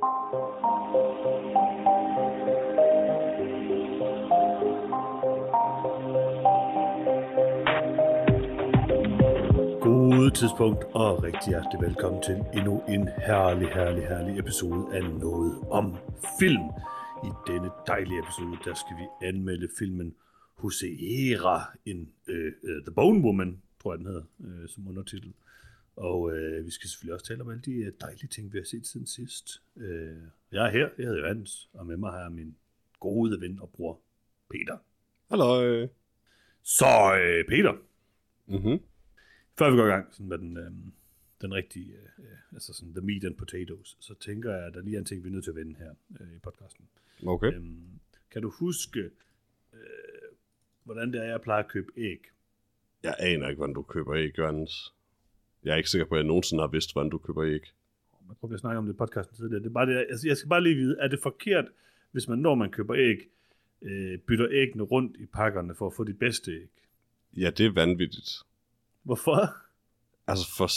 God tidspunkt, og rigtig hjertelig velkommen til endnu en herlig, herlig, herlig episode af Noget om Film. I denne dejlige episode, der skal vi anmelde filmen Hosea, en uh, uh, The Bone Woman, tror jeg den hedder, uh, som undertitel. Og uh, vi skal selvfølgelig også tale om alle de dejlige ting, vi har set siden sidst. Uh, jeg er her, jeg hedder Johannes, og med mig har jeg min gode ven og bror, Peter. Hallo. Så uh, Peter, Mm-hmm. før vi går i gang sådan med den, øh, den rigtige, øh, altså sådan the meat and potatoes, så tænker jeg, at der lige er en ting, vi er nødt til at vende her øh, i podcasten. Okay. Øhm, kan du huske, øh, hvordan det er, jeg plejer at købe æg? Jeg aner ikke, hvordan du køber æg, Johannes. Jeg er ikke sikker på, at jeg nogensinde har vidst, hvordan du køber æg. Jeg tror, vi har snakket om det i podcasten tidligere. Det er bare det, altså, jeg skal bare lige vide, er det forkert, hvis man, når man køber æg, øh, bytter æggene rundt i pakkerne for at få de bedste æg? Ja, det er vanvittigt. Hvorfor? Altså, for,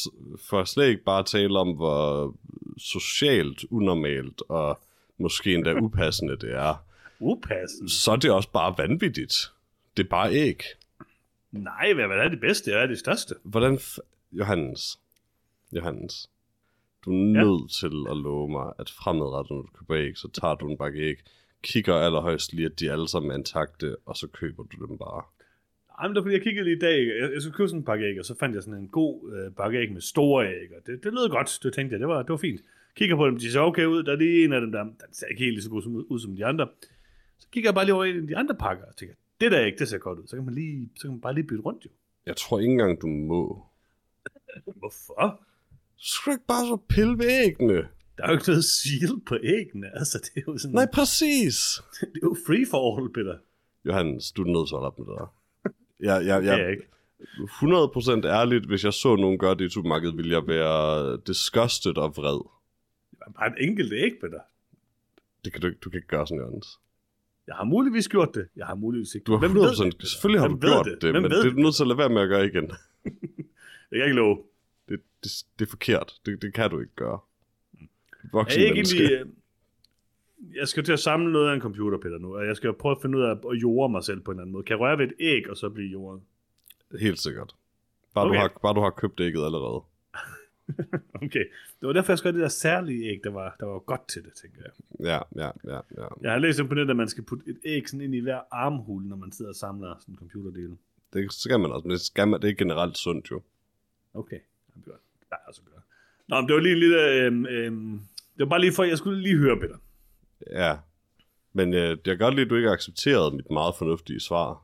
for slet ikke bare at tale om, hvor socialt unormalt og måske endda upassende det er, Upassende. så er det også bare vanvittigt. Det er bare æg. Nej, hvad, hvad er det bedste? Hvad er det største? Hvordan... F- Johannes. Johannes. Du er nødt til at love mig, at fremadrettet, når du køber æg, så tager du en bakke æg, kigger allerhøjst lige, at de alle sammen er intakte, og så køber du dem bare. Ej, men det var fordi, jeg kiggede lige i dag, jeg, jeg skulle købe sådan en pakke æg, og så fandt jeg sådan en god øh, pakke æg med store æg, og det, det lød godt, det tænkte jeg, det var, det var fint. Kigger på dem, de ser okay ud, der er lige en af dem, der, der ser ikke helt lige så god som, ud som de andre. Så kigger jeg bare lige over en af de andre pakker, og tænker, det der æg, det ser godt ud, så kan man, lige, så kan man bare lige bytte rundt jo. Jeg tror ikke engang, du må. Hvorfor? Skal ikke bare så pille ved æggene. Der er jo ikke noget seal på æggene, altså det er jo sådan, Nej, præcis. det er jo free for all, Peter. Johannes, du er nødt til at op med det der. Jeg, jeg, Det er ikke. 100% ærligt, hvis jeg så nogen gøre det i supermarkedet, ville jeg være disgusted og vred. Det bare et enkelt æg, Peter. Det kan du, du kan ikke gøre sådan, Johannes. Jeg har muligvis gjort det. Jeg har muligvis ikke. Du har Hvem ved 100%, Peter? selvfølgelig har Hvem du ved gjort det, det men ved det er du nødt til at lade være med at gøre igen. Jeg kan ikke love. Det, det, det er forkert. Det, det kan du ikke gøre. Voksen Jeg er ikke egentlig... øh, Jeg skal til at samle noget af en computer, Peter, nu, og jeg skal prøve at finde ud af at jorde mig selv på en eller anden måde. Kan jeg røre ved et æg, og så blive jordet? Helt sikkert. Bare, Okay. du har, bare du har købt ægget allerede. Okay. Det var derfor, jeg skulle det der særlige æg, der var, der var godt til det, tænker jeg. Ja, ja, ja, ja. Jeg har læst på nettet, at man skal putte et æg sådan ind i hver armhul, når man sidder og samler sådan en computerdel. Det skal man også, men det, skal man, det er generelt sundt jo. Okay. Jamen, det er godt. Ja, altså godt. Nå, men det var lige lille... Øhm, øhm, det var bare lige for, jeg skulle lige høre, Peter. Ja. Men øh, jeg kan godt lide, at du ikke har accepteret mit meget fornuftige svar.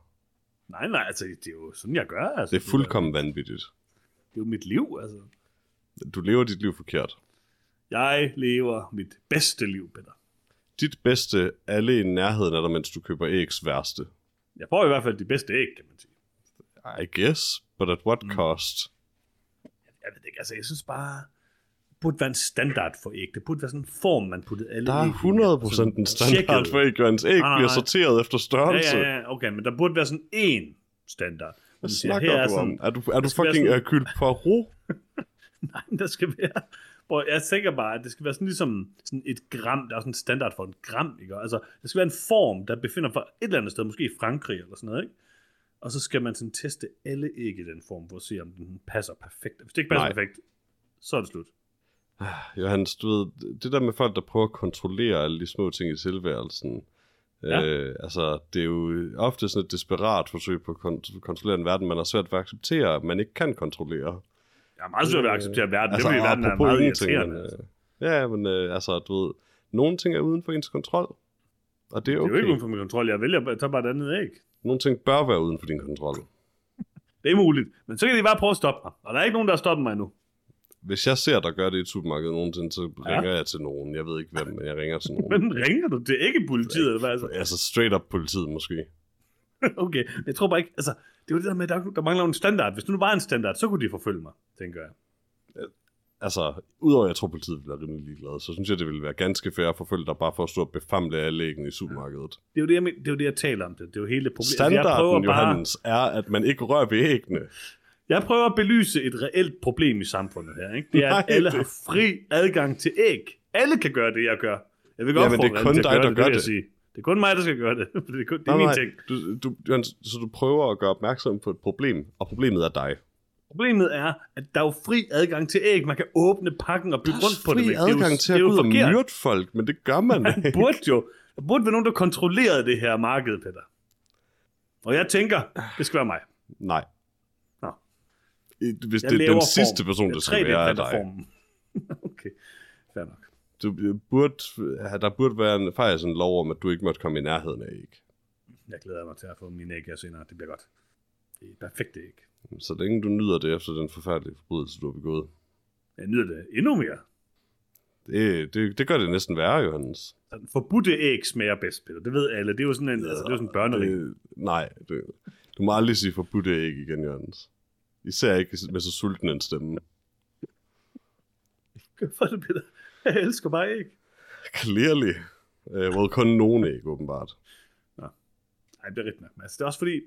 Nej, nej, altså, det er jo sådan, jeg gør. Altså, Det er fuldkommen vanvittigt. Det er jo mit liv, altså. Du lever dit liv forkert. Jeg lever mit bedste liv, Peter. Dit bedste, alle i nærheden af dig, mens du køber ægs værste. Jeg får i hvert fald de bedste æg, kan man sige. I guess, but at what cost? Jeg ved det ikke, altså jeg synes bare, det burde være en standard for æg. Det burde være sådan en form, man puttede alle Der er 100% en standard for æg, og æg nej, bliver sorteret efter størrelse. Ja, ja, ja, okay, men der burde være sådan en standard. Hvad siger, snakker her er du sådan, om? Er du, er du fucking sådan- Hercule Poirot? Nej, der skal være... Hvor jeg tænker bare, at det skal være sådan ligesom sådan et gram, der er sådan en standard for et gram, ikke? Altså, der skal være en form, der befinder sig et eller andet sted, måske i Frankrig eller sådan noget, ikke? Og så skal man sådan teste alle æg i den form, for at se, om den passer perfekt. Hvis det ikke passer Nej. perfekt, så er det slut. Johannes, du ved, det der med folk, der prøver at kontrollere alle de små ting i tilværelsen, Ja. øh, altså, det er jo ofte sådan et desperat forsøg på at kon- kontrollere en verden, man har svært ved at acceptere, at man ikke kan kontrollere. Jeg er meget svært ved at acceptere verden. Altså, det fordi verden er meget irriterende. men, altså. øh, Ja, men øh, altså, du ved, nogle ting er uden for ens kontrol, og det er Det er jo okay. ikke uden for min kontrol. Jeg vælger at tage bare et andet æg. Nogle ting bør være uden for din kontrol. Det er muligt. Men så kan de bare prøve at stoppe mig. Og der er ikke nogen, der har stoppet mig endnu. Hvis jeg ser dig gøre det i et supermarked nogensinde, så Ja. ringer jeg til nogen. Jeg ved ikke hvem, men jeg ringer til nogen. Men ringer du til ikke politiet, eller hvad? Altså? Altså straight up politiet måske. Okay, men jeg tror bare ikke, altså, det er jo det der med, der, der mangler en standard. Hvis du nu var en standard, så kunne de forfølge mig, tænker jeg. Altså, udover at jeg tror, politiet vil være rimelig ligeglade, så synes jeg, det ville være ganske fair at forfølge dig bare for at stå og befamle alle æggene i supermarkedet. Det er jo det, jeg, men- det, er jo det, jeg taler om. Det, det er jo hele problemet. Standarden, bare, Johannes, er, at man ikke rører ved æggene. jeg prøver at belyse et reelt problem i samfundet her. Ikke? Det er, Nej, at alle det- har fri adgang til æg. Alle kan gøre det, jeg gør. Jeg vil Ja, godt men det er kun dig, der det, gør vil jeg det. Sige. Det er kun mig, der skal gøre det. det er, kun, det er Nej, min nej, ting. Du, du, så du prøver at gøre opmærksom på et problem, og problemet er dig. Problemet er, at der er jo fri adgang til æg. Man kan åbne pakken og bygge rundt på det. fri det er jo, adgang til at gå ud og myrde folk, men det gør man Man burde jo. Der burde være nogen, der kontrollerede det her marked, Peter. Og jeg tænker, det skal være mig. Nej. Nå. Hvis Jeg det er den sidste form. person, Det er der skal være dig. 3D-platformen. okay, fair nok. Du burde, der burde være en, faktisk en lov om, at du ikke måtte komme i nærheden af æg. Jeg glæder mig til at få mine æg her senere. Det bliver godt. Det er perfekt æg. Så længe du nyder det efter den forfærdelige forbrydelse, du har begået. Jeg nyder det endnu mere. Det, det, det gør det næsten værre, Johannes. Forbudte æg smager bedst, Peter. Det ved alle. Det er jo sådan en, altså, det er jo sådan en børnering. Det, nej, det, du må aldrig sige forbudte æg igen, Johannes. Især ikke med så sulten en stemme. For det, Peter. Jeg elsker bare æg. Clearly. Øh, well, kun nogen æg, åbenbart. Nej, det er rigtigt nok. Altså, det er også fordi,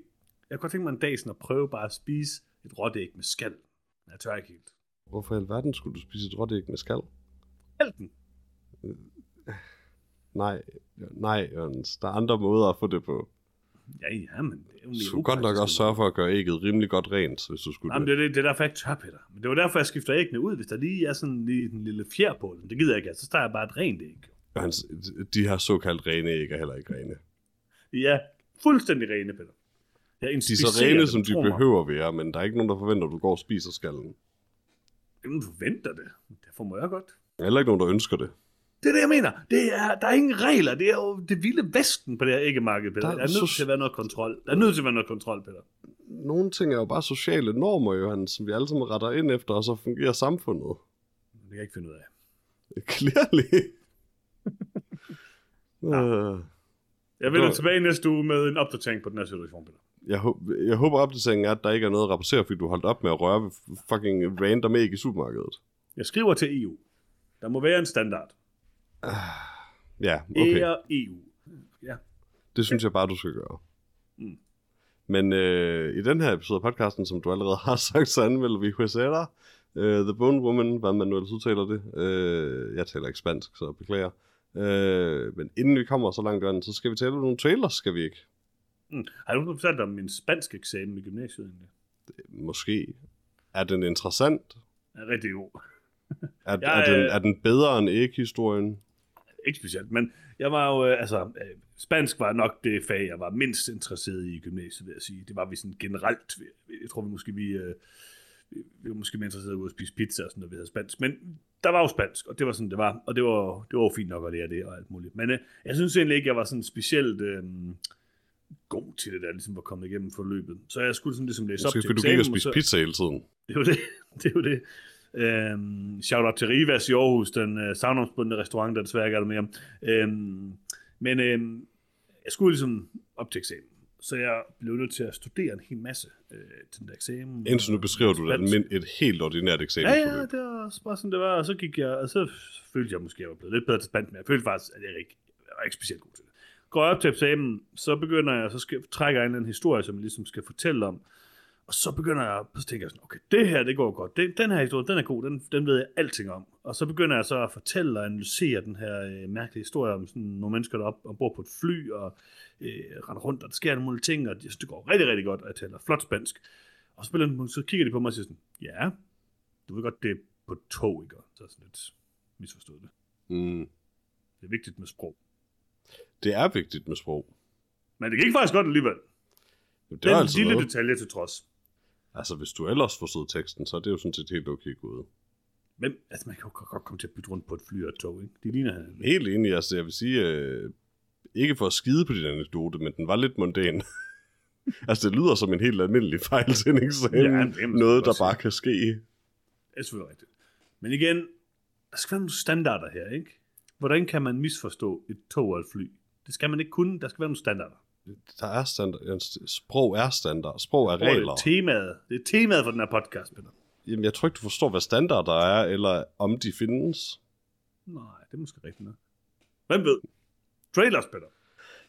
jeg kunne godt tænke mig en dag sådan at prøve bare at spise et råt æg med skal. Men Jeg tør ikke helt. Hvorfor i alverden skulle du spise et råt æg med skal? Alten. Nej, nej, Jørgens. Der er andre måder at få det på. Ja, ja, men det er jo Du skulle godt nok også sørge for at gøre ægget rimelig godt rent, hvis du skulle Jamen, det. det, er det, er derfor, jeg ikke tør, Peter. Men det var derfor, jeg skifter æggene ud. Hvis der lige er sådan lige en lille fjer på den. Det gider jeg ikke. have. Så tager jeg bare et rent æg. Jørgens, de her såkaldt rene æg er heller ikke rene. Ja, fuldstændig rene, Peter. Jeg De er så rene, dem, som de mig. behøver at være, men der er ikke nogen, der forventer, at du går og spiser skallen. Ingen forventer det. Derfor må jeg godt. Der er heller ikke nogen, der ønsker det. Det er det, jeg mener. Det er, der er ingen regler. Det er jo det vilde vesten på det her æggemarked, Peter. Der Der er er, nødt så- til at være noget kontrol. Der er nødt til at være noget kontrol, Peter. Nogle ting er jo bare sociale normer, Johan, som vi alle sammen retter ind efter, og så fungerer samfundet. Det kan jeg ikke finde ud af. Clearly. Øh, Jeg vender Det tilbage næste uge med en opdatering på den her situation, Peter. Jeg, håber, jeg håber opdateringen er, at der ikke er noget at rapportere, fordi du holdt op med at røre ved fucking random æg i supermarkedet. Jeg skriver til EU. Der må være en standard. Ja, okay. Ære EU. Ja. Det synes jeg bare, du skal gøre. Mm. Men øh, i den her episode af podcasten, som du allerede har sagt, så anmelder vi Huesera, uh, The Bone Woman, hvad man nu ellers udtaler det. Uh, jeg taler ikke spansk, så beklager. Uh, men inden vi kommer så langt, så skal vi tale om nogle trailers, skal vi ikke? Mm. Har du fortalt om min spansk eksamen i gymnasiet egentlig? Måske. Er den interessant? Ja, rigtig god. Er, Jeg, er, den, er den bedre end æg-historien? Ikke specielt, men jeg var jo, øh, altså, øh, spansk var nok det fag, jeg var mindst interesseret i i gymnasiet, vil jeg sige. Det var vi sådan generelt. Jeg tror vi måske, vi, øh, vi vi var måske mere interesseret i at spise pizza og sådan, når vi havde spansk. Men der var jo spansk, og det var sådan, det var. Og det var, det var jo fint nok at lære det og alt muligt. Men øh, jeg synes egentlig ikke, jeg var sådan specielt øh, god til det der, ligesom var kommet igennem forløbet. Så jeg skulle sådan ligesom læse op til fordi du gik og eksamen, spiste så- pizza hele tiden. det jo det. det, jo det. Øhm, shout out til Rivas i Aarhus, den øh, savnomsbundne restaurant, der desværre ikke er der mere. Øhm, men øhm, jeg skulle ligesom op til eksamen, så jeg blev nødt til at studere en hel masse øh, til den der eksamen. Indtil nu beskriver du det almin- et helt ordinært Ja, eksamensforløb. ja, det var bare sådan, det var. Og så gik jeg, og så følte jeg måske, at jeg var blevet lidt bedre til spansk, men jeg følte faktisk, at jeg ikke, jeg var ikke specielt god til det. Går jeg op til eksamen, så begynder jeg, så skal, trækker jeg en eller anden historie, som jeg ligesom skal fortælle om. Og så begynder jeg, så tænker jeg sådan, okay, det her, det går godt. Det, den her historie, den er god, den, den ved jeg alting om. Og så begynder jeg så at fortælle og analysere den her øh, mærkelige historie om sådan nogle mennesker, der er op, ombord på et fly og øh, render rundt, og der sker nogle ting, og synes, det går rigtig, rigtig godt, og jeg taler flot spansk. Og så, punkt, så kigger de på mig og siger sådan, ja, du ved godt, det er på tog, ikke? Så er sådan lidt misforstået det. Mm. Det er vigtigt med sprog. Det er vigtigt med sprog. Men det gik faktisk godt alligevel. Det Den er altså lille noget. detalje til trods. Altså, hvis du ellers forstod teksten, så er det jo sådan set helt okay gået. Men altså, man kan jo godt komme til at bytte rundt på et fly og et tog, ikke? De ligner hinanden. Helt enig, altså jeg vil sige, øh, ikke for at skide på din anekdote, men den var lidt mondæn. altså det lyder som en helt almindelig fejl til en eksamen. Ja, det Noget, der bare kan ske. Det er selvfølgelig rigtigt. Men igen, der skal være nogle standarder her, ikke? Hvordan kan man misforstå et tog og et fly? Det skal man ikke kunne. Der skal være nogle standarder. Der er standard. Sprog er standard. Sprog er er regler. det temaet. Det er temaet for den her podcast, Peter. Jamen, jeg tror ikke, du forstår, hvad standarder er, eller om de findes. Nej, det er måske rigtigt nok. Hvem ved? Trailers, Peter.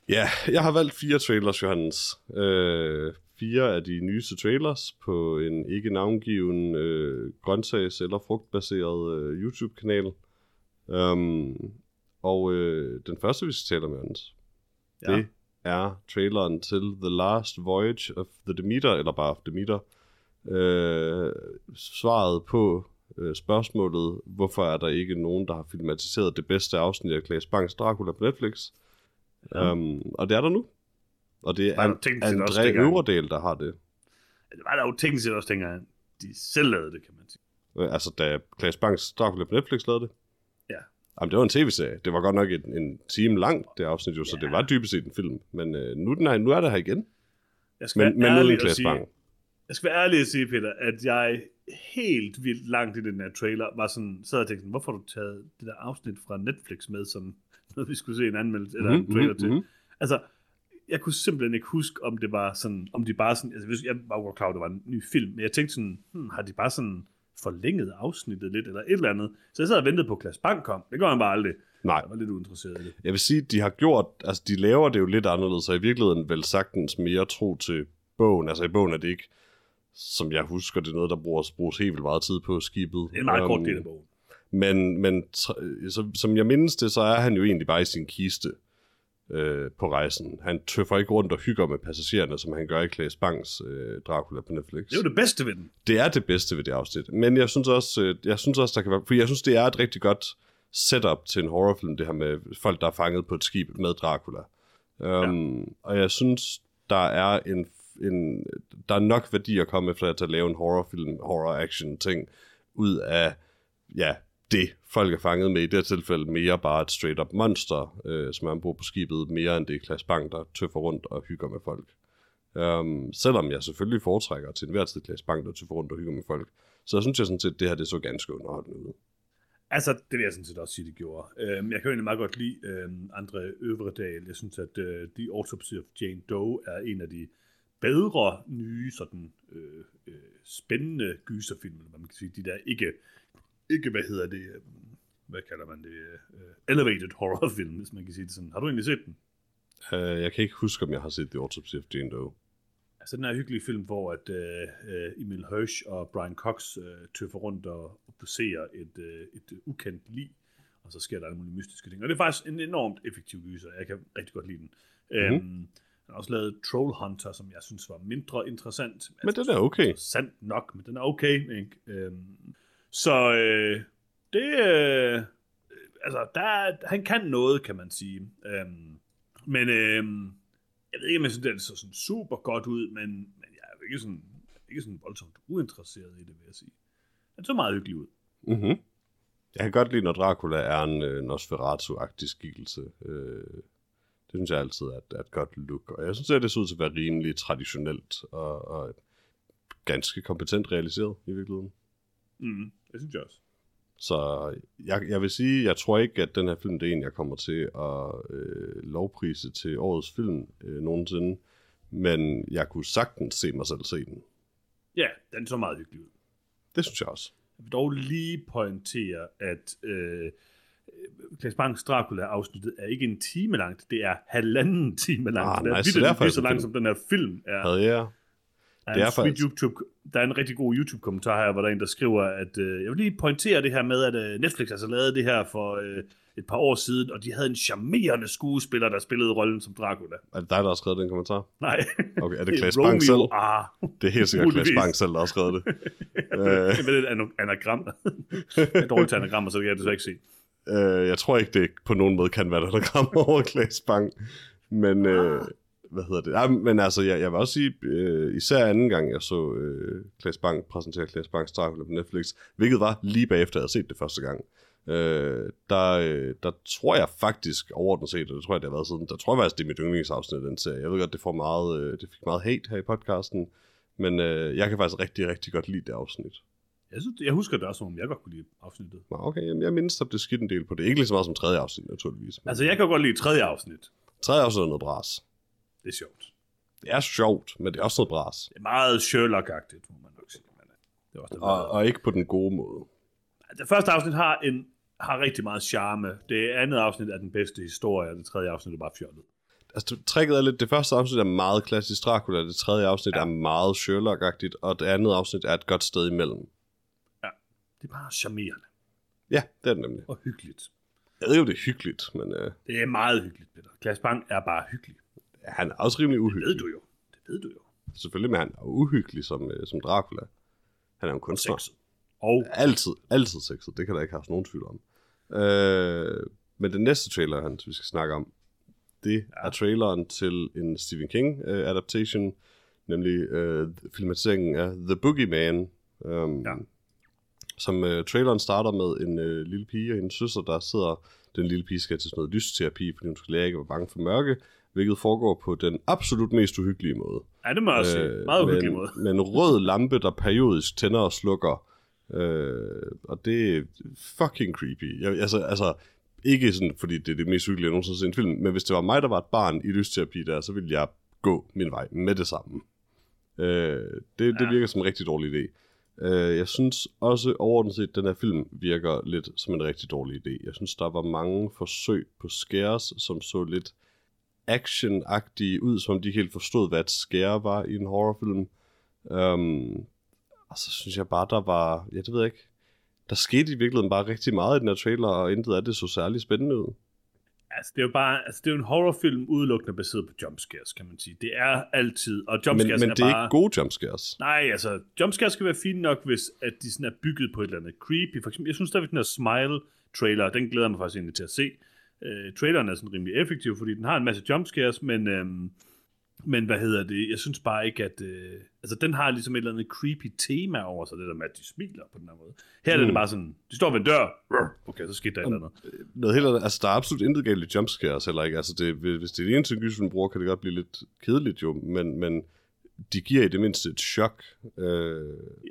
Ja, jeg har valgt fire trailers, Johannes. Øh, fire af de nyeste trailers på en ikke navngiven øh, grøntsags- eller frugtbaseret øh, YouTube-kanal. Um, og øh, den første, vi skal tale om, Jørgens, Ja. det er traileren til The Last Voyage of the Demeter, eller bare Demeter. Øh, svaret på øh, spørgsmålet, hvorfor er der ikke nogen, der har filmatiseret det bedste afsnit af Claes Bangs Dracula på Netflix? Ja. Um, og det er der nu. Og det er også André? Øvredal, der har det. Det var der jo teknisk set også dengang, de selv lavede det, kan man sige. Øh, Altså, da Claes Bangs Dracula på Netflix lavede det. Ja. Jamen, det var en tv-serie. Det var godt nok en, en time lang, det afsnit jo, så Ja. det var dybest set en film. Men øh, nu, er den her, nu er det her igen. Jeg skal Men, være men uden Bang. Jeg skal være ærlig og sige, Peter, at jeg helt vildt langt i den her trailer var sådan, sad og tænkte, hvorfor har du taget det der afsnit fra Netflix med, som noget vi skulle se en anmeldelse, eller en trailer til. mhm. Altså, jeg kunne simpelthen ikke huske, om det var sådan, om de bare sådan, altså hvis- jeg var godt klar, at det var en ny film, men jeg tænkte sådan, hmm, har de bare sådan forlænget afsnittet lidt, eller et eller andet. Så jeg sad og ventede på, at Klaas Bang kom. Det gør han bare aldrig. Nej, Jeg var lidt uinteresseret i det. jeg vil sige, de har gjort, altså de laver det jo lidt anderledes, og i virkeligheden vel sagtens mere tro til bogen. Altså i bogen er det ikke, som jeg husker, det er noget, der bruges, bruges helt vildt meget tid på skibet. Det er en meget kort Øhm, del af bogen. Men, men så, som jeg mindes det, så er han jo egentlig bare i sin kiste øh, på rejsen. Han tøffer ikke rundt og hygger med passagererne, som han gør i Claes Bangs øh, Dracula på Netflix. Det er jo det bedste ved den. det er det bedste ved det afsnit. Men jeg synes også, øh, jeg synes også der kan være, for jeg synes, det er et rigtig godt setup til en horrorfilm, det her med folk, der er fanget på et skib med Dracula. Um, ja. Og jeg synes, der er en, en, der er nok værdi at komme efter at lave en horrorfilm, horror-action ting, ud af, ja, det folk er fanget med. I det her tilfælde mere bare et straight-up monster, øh, som er ombord på skibet, mere end det er Klaas Bang, der tøffer rundt og hygger med folk. Um, selvom jeg selvfølgelig foretrækker til enhver tid Klaas Bang, der tøffer rundt og hygger med folk. Så synes jeg sådan set, at det her det så ganske underholdende ud. Altså, det vil jeg sådan set også sige, det gjorde. Øhm, jeg kan jo egentlig meget godt lide øhm, Andre Øvredal. Jeg synes, at øh, The Autopsy of Jane Doe er en af de bedre, nye, sådan øh, øh, spændende gyserfilm, eller hvad man kan sige. De der ikke, ikke hvad hedder det, øh, hvad kalder man det, øh, elevated horrorfilm, hvis man kan sige det sådan. Har du egentlig set den? Uh, jeg kan ikke huske, om jeg har set The Autopsy of Jane Doe. Altså den her hyggelige film, hvor at, øh, Emil Hirsch og Brian Cox øh, tøffer rundt og, poserer et, øh, et ukendt lig, og så sker der alle mulige mystiske ting. Og det er faktisk en enormt effektiv gyser. Jeg kan rigtig godt lide den. Mm-hmm. Øhm, han har også lavet Troll Hunter, som jeg synes var mindre interessant. Men den er okay. Interessant nok, men den er okay. Ikke? Øhm, så øh, det... Øh, altså, der, er- han kan noget, kan man sige. Øhm, men øh, jeg ved ikke, om jeg synes, det så sådan super godt ud, men, men jeg er jo ikke sådan, ikke sådan voldsomt uinteresseret i det, vil jeg sige. Den så meget hyggelig ud. Mm-hmm. Jeg kan godt lide, når Dracula er en øh, Nosferatu-agtig skikkelse. Øh, det synes jeg altid er, er et godt look. Og jeg synes, at det ser ud til at være rimelig traditionelt og, og ganske kompetent realiseret i virkeligheden. Mm, det synes jeg også. Så jeg, jeg vil sige, jeg tror ikke, at den her film, det er en, jeg kommer til at øh, lovprise til årets film øh, nogensinde. Men jeg kunne sagtens se mig selv se den. Ja, den så meget hyggelig ud. Det synes jeg også. Jeg vil dog lige pointere, at øh, Klaas Bangs Dracula-afsnittet er ikke en time langt, det er halvanden time langt. Ah, det er nice, så derfor er lige så langt, som den her film er. Havde jeg? Der er, det er en faktisk- YouTube, der er en rigtig god YouTube-kommentar her, hvor der er en, der skriver, at øh, jeg vil lige pointere det her med, at øh, Netflix altså lavede det her for øh, et par år siden, og de havde en charmerende skuespiller, der spillede rollen som Dracula. Er det dig, der har skrevet den kommentar? Nej, Okay, er det Klaas Bang selv? Ah, Det er helt sikkert Klaas. Bang selv, der har skrevet det. det er et anagram. jeg er dårligt til anagrammer, så det kan jeg desværre ikke se. Øh, jeg tror ikke, det på nogen måde kan være et anagram over Klaas Bang. Men, øh, hvad hedder det? Ja, men altså, jeg, jeg vil også sige, øh, især anden gang, jeg så øh, Klaas Bang præsentere Klaas Bangs Dracula på Netflix, hvilket var lige bagefter, jeg havde set det første gang. Øh, der, øh, der tror jeg faktisk overordnet set, og det tror jeg, det har været siden, der tror jeg faktisk, det er mit yndlingsafsnit af den serie. Jeg ved godt, det, får meget, øh, det fik meget hate her i podcasten, men øh, jeg kan faktisk rigtig, rigtig godt lide det afsnit. Jeg, synes, jeg husker det også, som om jeg godt kunne lide afsnittet. Nå, okay, jamen, jeg mindst, at det skidt en del på det. Ikke lige så meget som tredje afsnit, naturligvis. Men Altså, jeg kan godt lide tredje afsnit. tredje afsnit er noget bras. Det er sjovt. Det er sjovt, men det er også noget bras. Det er meget Sherlock-agtigt, må man nok sige. Men øh, det er også det, Og, og ikke på den gode måde. det første afsnit har, en, har rigtig meget charme. Det andet afsnit er den bedste historie, og det tredje afsnit er bare fjollet. Altså, tricket er lidt, det første afsnit er meget klassisk Dracula, det tredje afsnit ja. er meget Sherlock-agtigt, og det andet afsnit er et godt sted imellem. Det er bare charmerende Ja, det er det nemlig. og hyggeligt. Jeg ved om det er hyggeligt, men øh, Det er meget hyggeligt, Peter. Klaas Bang er bare hyggelig. Han er også rimelig Det uhyggelig. ved du jo. Det ved du jo. Selvfølgelig, men han er uhyggelig som, øh, som Dracula. Han er jo en kunstner. Sexet. Og Altid, altid sexet. Det kan der ikke have nogen tvivl om. Øh, men den næste trailer, han, vi skal snakke om, det ja. er traileren til en Stephen King uh, adaptation, nemlig uh, filmatiseringen af The Boogeyman. Um, Ja. Som uh, traileren starter med en uh, lille pige og hendes søster, der sidder, den lille pige skal til sådan noget lysterapi, fordi hun skal lære ikke at være bange for mørke, hvilket foregår på den absolut mest uhyggelige måde. ja, det må jeg også sige. Meget uhyggelig måde. Med en rød lampe, der periodisk tænder og slukker. Øh, og det er fucking creepy. Jeg, altså, altså, ikke sådan, fordi det er det mest hyggelige, jeg nogensinde har set en film, men hvis det var mig, der var et barn i lysterapi der, så ville jeg gå min vej med det samme. Øh, det, det Ja. virker som en rigtig dårlig idé. Øh, jeg synes også overordnet set, at den her film virker lidt som en rigtig dårlig idé. Jeg synes, der var mange forsøg på scares, som så lidt action-agtige ud, som om de ikke helt forstod, hvad et scare var i en horrorfilm. Um, og så synes jeg bare, der var, ja det ved jeg ikke, der skete i virkeligheden bare rigtig meget i den her trailer, og intet af det så særlig spændende ud. Altså, det er jo bare, altså, det er jo en horrorfilm udelukkende baseret på jumpscares, kan man sige. Det er altid, og Men, jumpscares men er det er bare... ikke gode jumpscares. Nej, altså, jumpscares skal være fine nok, hvis at de sådan er bygget på et eller andet creepy. For eksempel, jeg synes stadigvæk, den her Smile-trailer, den glæder jeg mig faktisk egentlig til at se. Uh, traileren er sådan rimelig effektiv, fordi den har en masse jumpscares, men, øhm, men hvad hedder det, jeg synes bare ikke, at... Øh, altså, den har ligesom et eller andet creepy tema over sig, det der med, at de smiler på den her måde. Her er Mm. det bare sådan, de står ved en dør, okay, så skete der et eller andet. Noget helt andet, altså der er absolut intet galt i jumpscares heller ikke. Altså det, hvis det er det eneste gyserfilm bruger, kan det godt blive lidt kedeligt jo, men, men de giver i det mindste et chok. Øh,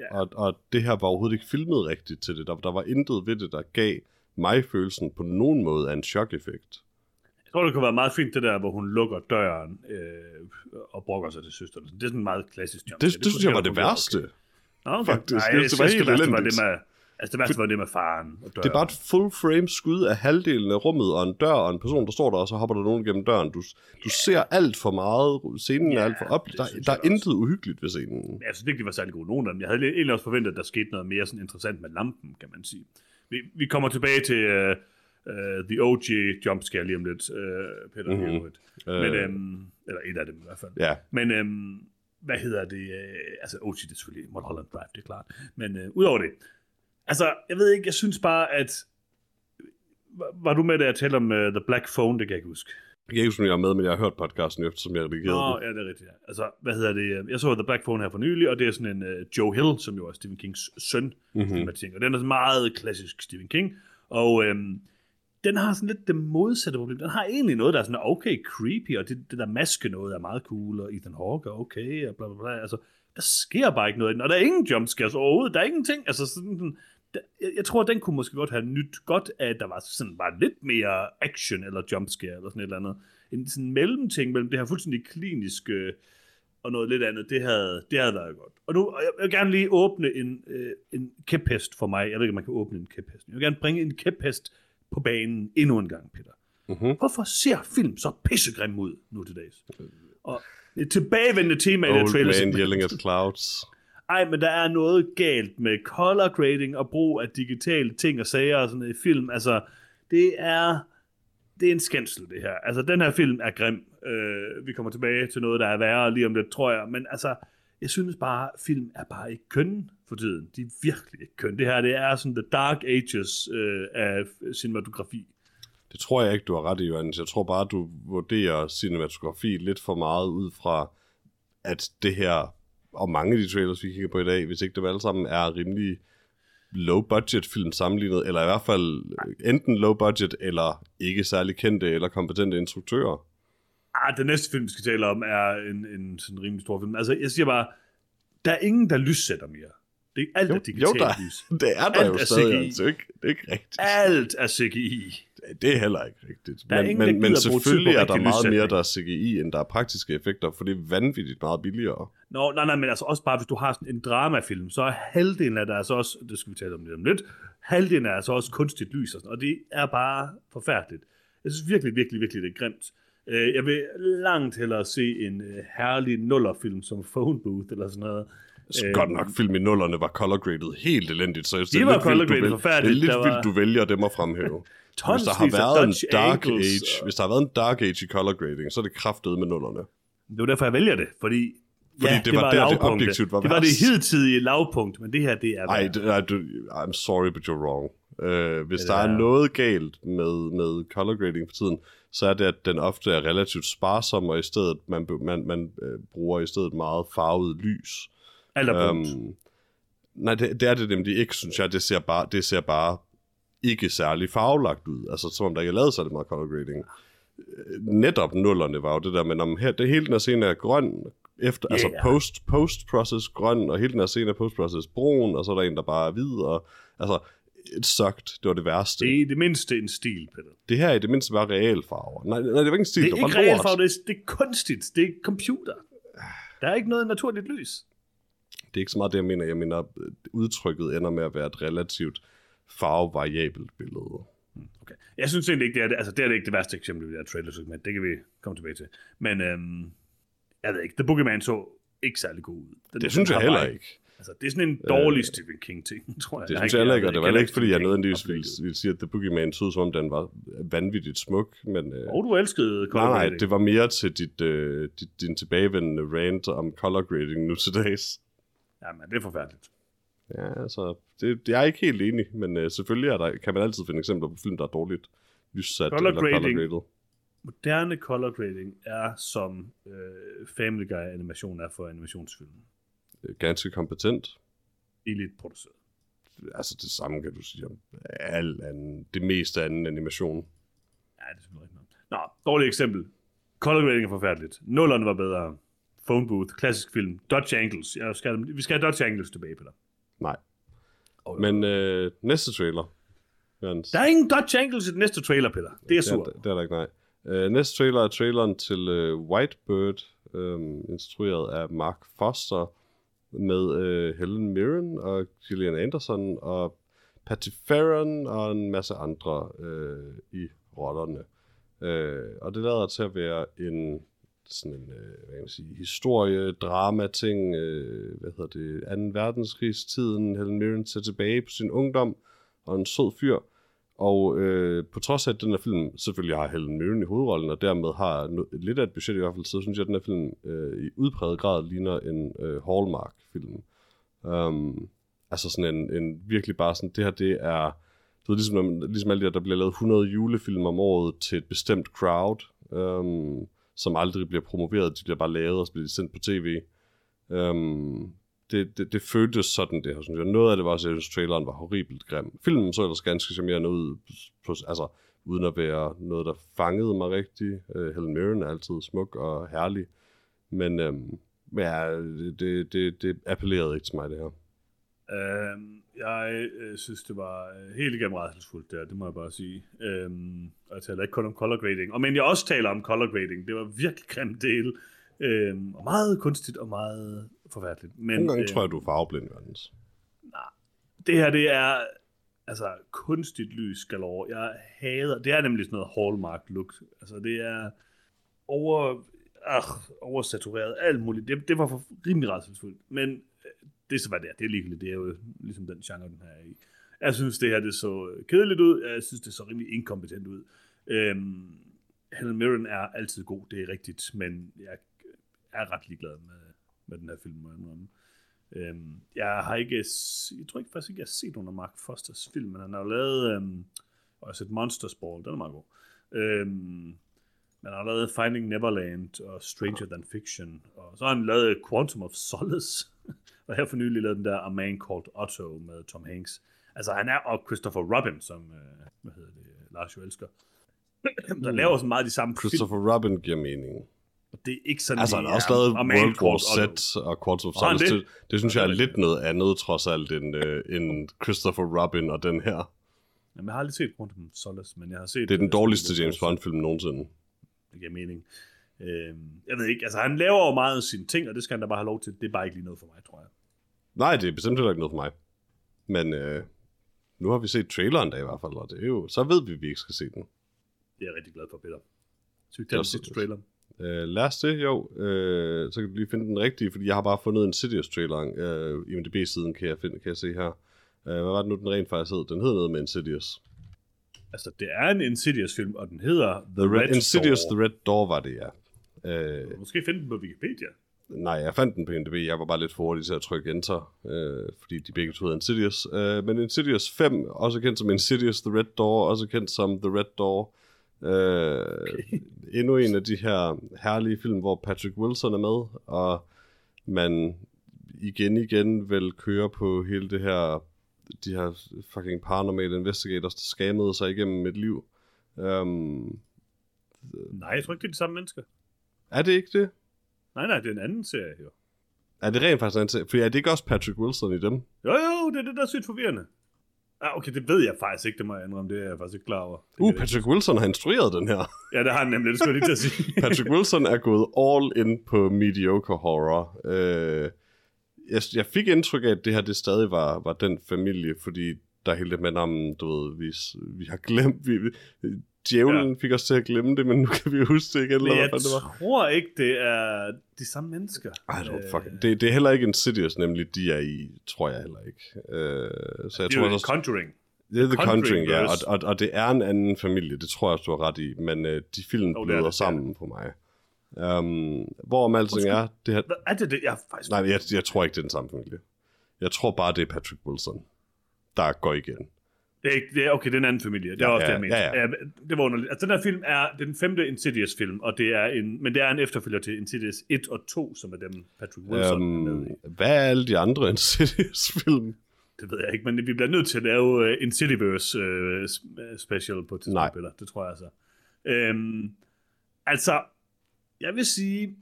Ja. og, og det her var overhovedet ikke filmet rigtigt til det. Der, der var intet ved det, der gav mig følelsen på nogen måde af en chok-effekt. Jeg tror, det kunne være meget fint, det der, hvor hun lukker døren øh, og brokker sig til søsteren. Det er sådan en meget klassisk jump. Det, det, det synes jeg var det værste. Okay. Nå, okay. faktisk. Nej, Det- jeg det var synes, helt det værste var det med, altså det værste var det med faren og døren. Det er bare et full frame skud af halvdelen af rummet, og en dør, og en person, der står der, og så hopper der nogen gennem døren. Du, du ser alt for meget, scenen er Ja, alt for op. det Der, der er intet uhyggeligt ved scenen. Jeg synes ikke, de var særlig gode, nogen af dem. Jeg havde egentlig også forventet, at der skete noget mere sådan interessant med lampen, kan man sige. Vi, vi kommer tilbage til uh, uh, The OG jumpscare lige om lidt, uh, Peter Mhm. mm-hmm. Men, øhm, eller et af dem i hvert fald. Ja, Men øhm, hvad hedder det? Øh, altså, OG det er selvfølgelig Mulholland Drive, det er klart. Men øh, udover det, altså, jeg ved ikke, jeg synes bare, at var, var du med, da jeg talte om uh, The Black Phone, det kan jeg ikke huske. Jeg kan ikke huske, jeg er med, men jeg har hørt podcasten, eftersom jeg redigerede Nå, den. ja, det er rigtigt. Ja. Altså, hvad hedder det? Jeg så The Black Phone her for nylig, og det er sådan en uh, Joe Hill, som jo er Stephen Kings søn, Mhm. mm-hmm. og den er sådan meget klassisk Stephen King. Og øhm, den har sådan lidt det modsatte problem. Den har egentlig noget, der er sådan okay creepy, og det, det der maske noget er meget cool, og Ethan Hawke er okay, og bla bla bla. Altså, der sker bare ikke noget i den, og der er ingen jumpscares overhovedet. Der er ingenting. Altså, sådan, jeg, jeg tror, den kunne måske godt have nyt godt af, at der var sådan bare lidt mere action eller jumpscare eller sådan et eller andet. En sådan mellemting mellem det her fuldstændig kliniske og noget lidt andet, det havde, det havde været godt. Og nu, og jeg vil gerne lige åbne en, øh, en kæphest for mig. Jeg ved ikke, om man kan åbne en kæphest. Jeg vil gerne bringe en kæphest på banen endnu en gang, Peter. Mhm. Hvorfor ser film så pissegrim ud nu til dags? Og et tilbagevendende tema i det Old trailer. man yelling at clouds. Ej, men der er noget galt med color grading og brug af digitale ting og sager og sådan noget i film. Altså, det er, det er en skændsel, det her. Altså, den her film er grim. Øh, vi kommer tilbage til noget, der er værre lige om lidt, tror jeg. Men altså, jeg synes bare, film er bare ikke køn for tiden. De er virkelig ikke køn. Det her, det er sådan the dark ages øh, af cinematografi. Det tror jeg ikke, du har ret i, Johannes. Jeg tror bare, du vurderer cinematografi lidt for meget ud fra, at det her, og mange af de trailers, vi kigger på i dag, hvis ikke dem alle sammen er rimelig low-budget film sammenlignet, eller i hvert fald enten low-budget, eller ikke særlig kendte eller kompetente instruktører. Ah, den næste film, vi skal tale om, er en, en sådan rimelig stor film. Altså, jeg siger bare, der er ingen, der lyssætter mere. Det er alt Jo, er digitalt jo, der, lys. det er der Alt jo er stadig, CGI. altså. Ikke, det er ikke rigtigt. Alt er CGI. Det er heller ikke rigtigt. Der er men, ingen, der men, men selvfølgelig er der meget mere, der er CGI, end der er praktiske effekter, for det er vanvittigt meget billigere. Nå, nej, nej, men altså også bare, hvis du har sådan en dramafilm, så er halvdelen af det altså også, det skal vi tale om lidt om lidt, halvdelen er altså også kunstigt lys og sådan, og det er bare forfærdeligt. Jeg synes virkelig, virkelig, virkelig, det er grimt. Øh, Jeg vil langt hellere se en øh, herlig nullerfilm som Phone Booth eller sådan noget, Så godt nok film i nullerne var color graded helt elendigt, så jeg synes, De det er var color du graded forfærdeligt. Det er lidt Der var- vildt, du vælger dem at fremhæve. Hvis der har været en dark angles age, og- hvis der har været en dark age i color grading, så er det kraftet med nullerne. Det var derfor, jeg vælger det, fordi, Fordi det var der, det lavpunktet. objektivt var Det var det hidtidige lavpunkt, men det her, det er Ej, det, nej, du, I'm sorry, but you're wrong. Uh, hvis Det der er er- noget galt med, med color grading for tiden, så er det, at den ofte er relativt sparsom, og i stedet, man, man, man uh, bruger i stedet meget farvet lys. Er brugt. Øhm, nej, det, det er det nemlig ikke, synes jeg. Det ser bare, det ser bare ikke særlig farvelagt ud. Altså, som om der ikke er lavet så det meget color grading. Øh, Netop nullerne var jo det der, men om her, det hele den her scene er grøn, efter, yeah. altså post, post-process grøn, og hele den her scene er post-process brun, og så er der en, der bare er hvid, og altså, it sucked. Det var det værste. Det Det, er i det mindste en stil, Peter. det her er i det mindste bare realfarver. Nej, nej, det var ikke en stil, Det er var ikke farve, det er, det er kunstigt. Det er computer. Der er ikke noget naturligt lys. Det er ikke så meget det, jeg mener. Jeg mener, at udtrykket ender med at være et relativt farvevariabelt billede. Okay. Jeg synes egentlig ikke, det er det. Altså, det er det ikke det værste eksempel, det der trailer-segment. Det kan vi komme tilbage til. Men øhm, jeg ved ikke, The Boogeyman så ikke særlig god ud. Den, Det synes jeg heller bare- ikke. Altså, det er sådan en dårlig Stephen King-ting, tror jeg. Det synes jeg heller ikke, og det var heller ikke, fordi jeg nødvendigvis ville, ville sige, at The Boogeyman så som om den var vanvittigt smuk, men... Øh, Og du elskede nej, color nej, grading. det var mere til dit, øh, dit, din tilbagevendende rant om color grading nu til dags. Jamen, det er forfærdeligt. Ja, altså, det, det jeg er ikke helt enig, men øh, selvfølgelig er der, kan man altid finde eksempler på film, der er dårligt lyssat Color eller color grading. graded. Moderne color grading er som øh, Family Guy animation er for animationsfilm. Ganske kompetent. Elite produceret. Altså, det samme kan du sige om al anden, det meste anden animation. Ja, det er selvfølgelig rigtigt. Nå, dårligt eksempel. Color grading er forfærdeligt. Nullerne var bedre. Phone Booth, klassisk film. Dodge Angles. Jeg skal, vi skal have Dodge Angles tilbage, Peter. Nej. Men øh, næste trailer, Jørgens. Der er ingen Dodge Angles i den næste trailer, Peter. Det er Det er, sur. det er der ikke, nej. Uh, næste trailer er traileren til uh, Whitebird, um, instrueret af Mark Foster, med uh, Helen Mirren og Gillian Anderson og Patty Farron og en masse andre uh, i rollerne. Uh, og det lader til at være en sådan en, øh, hvad kan man sige, historie, drama ting, øh, hvad hedder det, 2. verdenskrigstiden, Helen Mirren ser tilbage på sin ungdom, og en sød fyr, og øh, på trods af, at den her film selvfølgelig har Helen Mirren i hovedrollen, og dermed har no- lidt af et budget i hvert fald, så synes jeg, at den her film øh, i udpræget grad ligner en øh, Hallmark-film. Um, altså sådan en, en virkelig bare sådan, det her det er, du ved, ligesom, ligesom alle de der, der bliver lavet 100 julefilm om året til et bestemt crowd, um, som aldrig bliver promoveret, de bliver bare lavet, og så bliver de sendt på tv. Um, øhm, det, det, det føltes sådan, det her, synes jeg. Noget af det var også, at jeg synes, traileren var horribelt grim. Filmen så ellers ganske charmerende ud, plus, altså uden at være noget, der fangede mig rigtigt. Uh, øh, Helen Mirren er altid smuk og herlig. Men um, ja, det, det, det, det appellerede ikke til mig, det her. Øhm, jeg øh, synes, det var øh, helt igennem rædselsfuldt der, det må jeg bare sige. Øhm, og jeg taler ikke kun om color grading. Og men jeg også taler om color grading. Det var virkelig grimt del. Øhm, og meget kunstigt og meget forfærdeligt. Men, Nogle gange øh, tror jeg, du er farveblind, Jørgens. det her, det er altså kunstigt lys galore. Jeg hader, det er nemlig sådan noget hallmark look. Altså det er over, ach, oversatureret, alt muligt. Det, det var for rimelig rædselsfuldt. Men øh, det er så, hvad det er. Det er ligegyldigt. Det er jo ligesom den genre, den her er i. Jeg synes, det her det så øh, kedeligt ud. Jeg synes, det så rimelig inkompetent ud. Øhm, Helen Mirren er altid god, det er rigtigt, men jeg er ret ligeglad med, med den her film, må jeg indrømme. Øhm, jeg har ikke, jeg tror ikke faktisk ikke, jeg har set nogen af Mark Fosters film, men han har jo lavet, øhm, og jeg har set Monsters Ball, den er meget god. Øhm, men han har lavet Finding Neverland og Stranger Than Fiction, og så har han lavet Quantum of Solace, og her for nylig lavet den der A Man Called Otto med Tom Hanks. Altså han er, og Christopher Robin, som, øh, hvad hedder det, Lars jo elsker, der laver sådan meget de samme film, Christopher Robin giver mening. og det er ikke sådan Altså, han har også lavet World War. Z og Quantum of Solace. det? Det, synes jeg er lidt noget andet, trods alt, end, øh, end Christopher Robin og den her. Jamen, jeg har aldrig set Quantum of Solace, men jeg har set... Det er den øh, dårligste James. Bond-film nogensinde. Det giver mening. Øhm, jeg ved ikke, altså han laver jo meget af sine ting, og det skal han da bare have lov til. Det er bare ikke lige noget for mig, tror jeg. Nej, det er bestemt heller ikke noget for mig. Men øh, nu har vi set traileren da i hvert fald, og det er jo, så ved vi, at vi ikke skal se den. Det er jeg rigtig glad for, Peter. Så vi Det er tage den også sidste trailer. Øh, lad os det, jo. Øh, så kan du lige finde den rigtige, fordi jeg har bare fundet en Insidious-trailer. Øh, IMDb-siden kan jeg, finde, kan jeg se her. Øh, hvad var det nu, den rent faktisk hed? Den hed noget med Insidious. Altså, det er en Insidious-film, og den hedder The Red, Red Insidious Door. The Red Door var det, ja. Øh, Måske finde den på Wikipedia. nej, jeg fandt den på IMDb. Jeg var bare lidt for hurtig til at trykke enter, øh, fordi de begge to hedder Insidious. Øh, men Insidious 5, også kendt som Insidious The Red Door, også kendt som The Red Door. Øh, okay. Endnu en af de her herlige film, hvor Patrick Wilson er med, og man igen igen vil køre på hele det her, de her fucking paranormal investigators, der skammede sig igennem et liv. Um, Nej, jeg tror ikke, det er de samme mennesker. Er det ikke det? Nej, nej, det er en anden serie, jo. Er det rent faktisk en serie? For er det ikke også Patrick Wilson i dem? Jo, jo, det er det, der er sygt forvirrende. Ah, okay, det ved jeg faktisk ikke, det må jeg indrømme, det er jeg faktisk ikke klar over. Det Uh, Patrick Wilson har instrueret den her. ikke- Ja, det har han nemlig, det skulle jeg lige til at sige. Patrick Wilson er gået all in på mediocre horror. Øh, jeg, jeg fik indtryk af, at det her det stadig var, var den familie, fordi der er hele det med navnet, du ved, vi, vi har glemt, vi, djævlen ja. fik os til at glemme det, men nu kan vi huske det igen, eller hvad jeg fanden det var. tror ikke, det er de samme mennesker. I don't Øh, fucking, det, det er heller ikke Insidious, nemlig de er i, tror jeg heller ikke. Øh, så jeg det er tror jo også, Conjuring. det er The Conjuring, ja, og, og, og det er en anden familie, det tror jeg også, du har ret i, men øh, de film det er bløder det, det er sammen på mig. Um, hvorom alting er, det her, Hvad er det, det? Jeg er faktisk... Nej, jeg, jeg tror ikke, det er den samme familie. Jeg tror bare, det er Patrick Wilson, der går igen. Det er ikke, det er, okay, det er en anden familie. Det er Ja, også ja, det, jeg mente. ja, ja. Det var underligt. Altså, den her film er den femte Insidious-film, og det er en, men det er en efterfølger til Insidious 1 og 2, som er dem, Patrick Wilson um, er med i. Hvad er alle de andre Insidious-film? Det ved jeg ikke, men vi bliver nødt til at lave uh, Insidiverse uh, special på et tidspunkt, Nej. Peter. Det tror jeg altså. Øhm, altså, jeg vil sige,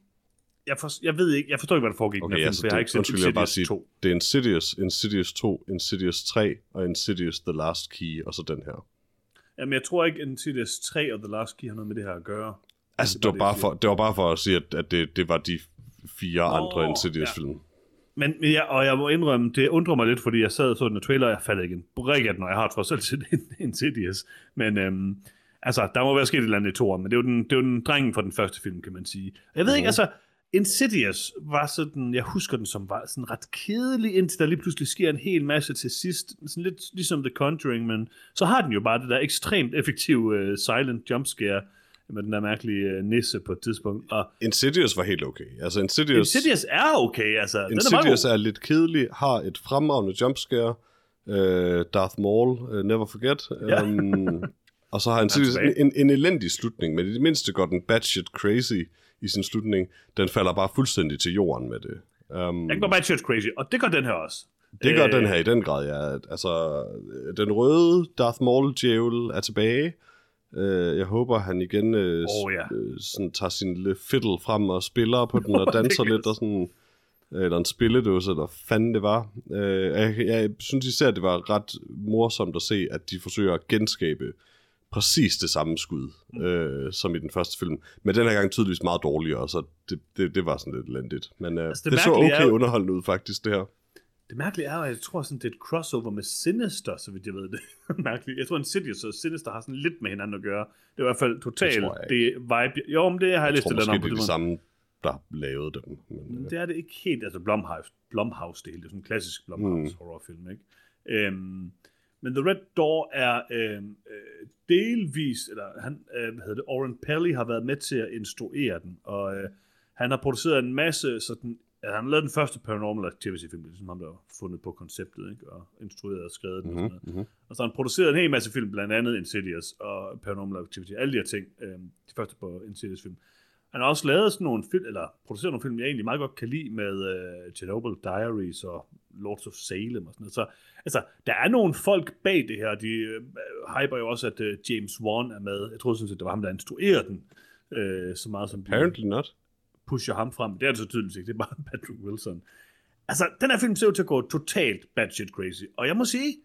jeg, for, jeg ved ikke, jeg forstår ikke, hvad der foregik Okay, den her film, altså, for jeg har det, ikke set undskyld, jeg vil bare Insidious sige, 2. det er Insidious, Insidious 2, Insidious 3 og Insidious The Last Key, og så den her. Jamen, jeg tror ikke, Insidious 3 og The Last Key har noget med det her at gøre. Altså, Det det var det, bare jeg for, det var bare for at sige, at, at det, det var de fire Nå, andre Insidious-film. Men men jeg, og jeg må indrømme, det undrer mig lidt, fordi jeg sad og så den trailer, og jeg faldt ikke en brik af den, og jeg har trods alt set en Insidious. Men øhm, altså, der må være sket et eller andet i toeren, men det er jo den, det er jo den drengen fra den første film, kan man sige. Jeg ved ikke, altså, Insidious var sådan, jeg husker den som var sådan ret kedelig, indtil der lige pludselig sker en hel masse til sidst. Sådan lidt ligesom The Conjuring, men så har den jo bare det der ekstremt effektive uh, silent jumpscare med den der mærkelige uh, nisse på et tidspunkt. Og Insidious var helt okay. Altså, Insidious, Insidious er okay, altså. Den er Insidious er lidt kedelig, har et fremragende jumpscare. Uh, Darth Maul, uh, never forget. Ja. Um, og så har Insidious en, en, en elendig slutning, men i det mindste går den batshit crazy i sin slutning. Den falder bare fuldstændig til jorden med det. Um, Den går bare church crazy, og det gør den her også. det gør Øh, den her i den grad, ja. Altså, den røde Darth Maul-djævel er tilbage. Uh, jeg håber, han igen uh, Åh, ja. øh, sådan, tager sin lille fiddle frem og spiller på den og danser lidt og sådan eller en spilledåse, eller fanden det var. Øh, jeg, jeg synes især, det var ret morsomt at se, at de forsøger at genskabe præcis det samme skud, Mm. øh, som i den første film. Men den her gang tydeligvis meget dårligere, så det, det, det var sådan lidt elendigt. Men øh, Altså, det, det så okay jo- underholdende ud faktisk, det her. Det mærkelige er, at jeg tror, sådan, det er et crossover med Sinister, så vidt jeg ved det. Mærkeligt. Jeg tror, Insidious og Sinister har sådan lidt med hinanden at gøre. Det er i hvert fald totalt Det vibe. Jo, men det har jeg, Jeg måske, andet om det er de det samme, der lavede dem. Men, øh, Det er det ikke helt. Altså Blumhouse, Blumhouse det hele. Det er sådan en klassisk Blumhouse Mm. horrorfilm, ikke? Øhm, men The Red Door er øhm, øh, delvis, eller han, øh, hvad hedder det, Oren Pelly har været med til at instruere den, og øh, han har produceret en masse sådan, ja, han lavet den første Paranormal Activity-film, er ligesom ham, der har fundet på konceptet, ikke? og instrueret og skrevet den og sådan noget. mm-hmm. Og så har han produceret en hel masse film, blandt andet Insidious og Paranormal Activity, alle de her ting, øh, de første på Insidious-film. Han har også lavet sådan nogle film, eller produceret nogle film, jeg egentlig meget godt kan lide, med øh, Chernobyl Diaries og Lords of Salem og sådan noget. Så altså, der er nogle folk bag det her, de øh, hyper jo også, at øh, James Wan er med. Jeg troede sådan set, det var ham, der instruerede den, øh, så meget som de Apparently not. pusher ham frem. Det er det så tydeligt ikke, det er bare Patrick Wilson. Altså, den her film ser ud til at gå totalt batshit crazy, og jeg må sige,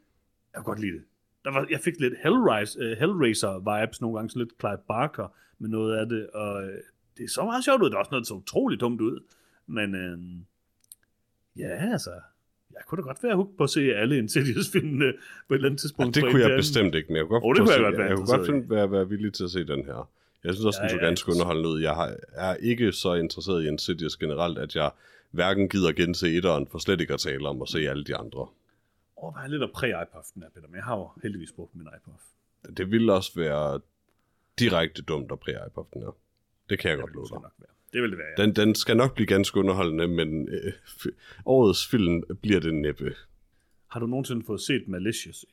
jeg kan godt lide det. Der var, jeg fik lidt Hellraise, uh, Hellraiser-vibes nogle gange, så lidt Clive Barker med noget af det, og det er så meget sjovt ud. Der er også noget, der så utroligt dumt ud. Men øh, ja, altså, jeg kunne da godt være hugt på at se alle Insidious-filmene på et eller andet Ja, tidspunkt. det fra kunne jeg bestemt ikke, men jeg kunne godt, Åh, det kunne jeg se- godt være jeg kunne godt finde, være, være villig til at se den her. Jeg synes også, Ja, den så ja, ganske ja. underholdende ud. Jeg har, er ikke så interesseret i Insidious generelt, at jeg hverken gider gense etteren, for slet ikke at tale om at se alle de andre. Overvej lidt at præ-iPuff den her, Peter, men jeg har jo heldigvis brugt min iPuff. Det ville også være direkte dumt at den her. Det kan jeg Det godt love det dig. Det vil det være, ja. Den, den skal nok blive ganske underholdende, men øh, årets film bliver det næppe. Har du nogensinde fået set Malicious?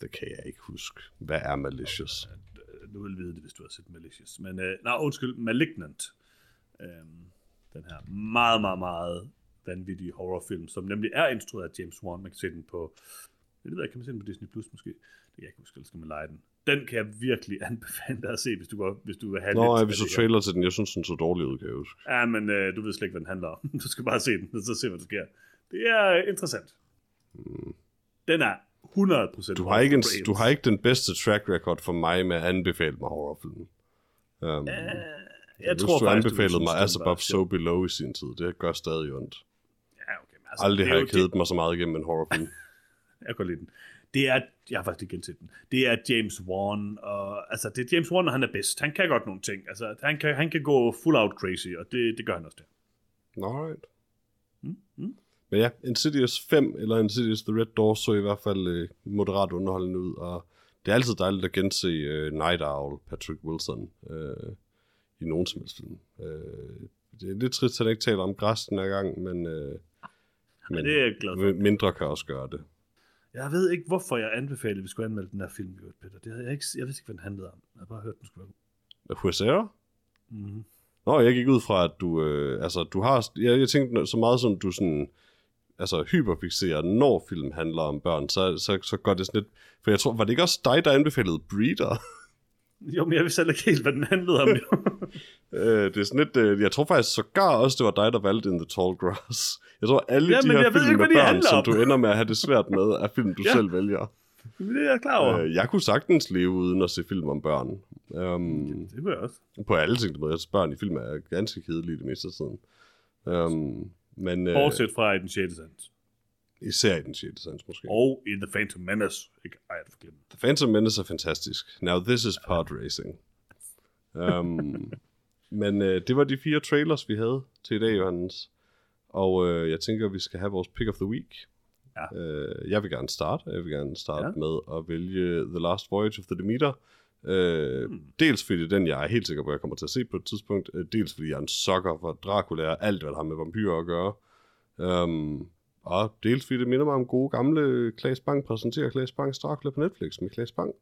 Det kan jeg ikke huske. Hvad er Malicious? Øh, Du vil vide det, hvis du har set Malicious. Men, øh, nej, undskyld, Malignant. Øhm, den her meget, meget, meget vanvittige horrorfilm, som nemlig er instrueret af James Wan. Man kan se den på, jeg ved ikke, kan man se den på Disney Plus måske? Det kan jeg ikke huske, eller skal man lege den. Den kan jeg virkelig anbefale dig at se, hvis du, går, hvis du vil have Nå, lidt af vi så trailer til den. Jeg synes, den så dårlig ud, kan jeg huske. Ja, men øh, du ved slet ikke, hvad den handler om. Du skal bare se den, og så se, hvad der sker. Det er øh, interessant. Den er 100% Du har, ikke en, du har ikke den bedste track record for mig med at anbefale mig horrorfilm. Um, Jeg jeg tror du faktisk, anbefalede ville mig As Above. So Below i sin tid. Det gør stadig ondt. Ja, okay. Men altså, Aldrig det har jeg kedet mig så meget igennem en horrorfilm. Jeg kan lide den. Det er, jeg har faktisk ikke genset den. Det er James Wan, og altså det er James Wan, og han er bedst. Han kan godt nogle ting. Altså, han kan, han kan gå full out crazy, og det, det gør han også der. Alright. Mm, mm. Men ja, Insidious 5 eller Insidious The Red Door så i hvert fald øh, moderat underholdende ud, og det er altid dejligt at gense øh, Night Owl, Patrick Wilson, øh, i nogen som helst film. Øh, det er lidt trist, at han ikke taler om græs den her gang, men, øh, men det er glad for. mindre kan også gøre det. Jeg ved ikke, hvorfor jeg anbefalede, at vi skulle anmelde den her film, Peter. Det havde jeg, ikke, jeg vidste ikke, hvad den handlede om. Jeg har bare hørt, den skulle være god. Huesera? Mm-hmm. Nå, jeg gik ud fra, at du, øh, altså, du har, jeg, jeg tænkte så meget som du sådan, altså hyperfixerer, når film handler om børn, så, så, så går det sådan lidt, for jeg tror, var det ikke også dig, der anbefalede Breeder? Jo, men jeg vidste heller ikke helt, hvad den handlede om. øh, det er sådan lidt, øh, jeg tror faktisk sågar også, det var dig, der valgte In the Tall Grass. Jeg tror, alle Ja, de her ved film ikke, med børn, som om. du ender med at have det svært med, er film, du Ja. selv vælger. Men det er jeg klar over. Øh, jeg kunne sagtens leve uden at se film om børn. Um, det var jeg også. på alle ting, med. Altså, børn i film er ganske kedelige det meste af tiden. Um, men øh, Bortset fra i den 6. sans. Især i den 6. sans måske. Og i The Phantom Menace. Ikke, ej, jeg glemt. The Phantom Menace er fantastisk. Now this is pod racing. Um, men øh, det var de fire trailers, vi havde til i dag, Johannes. Og øh, jeg tænker, at vi skal have vores pick of the week. Ja. Øh, jeg vil gerne starte. Jeg vil gerne starte Ja. med at vælge The Last Voyage of the Demeter. Øh, Hmm. Dels fordi den, jeg er helt sikker på, at jeg kommer til at se på et tidspunkt. Øh, dels fordi jeg er en sokker for Dracula og alt, hvad der har med vampyrer at gøre. Um, og dels fordi det minder mig om gode gamle Klaas Bang præsenterer Klaas Bangs Dracula på Netflix med Klaas Bang.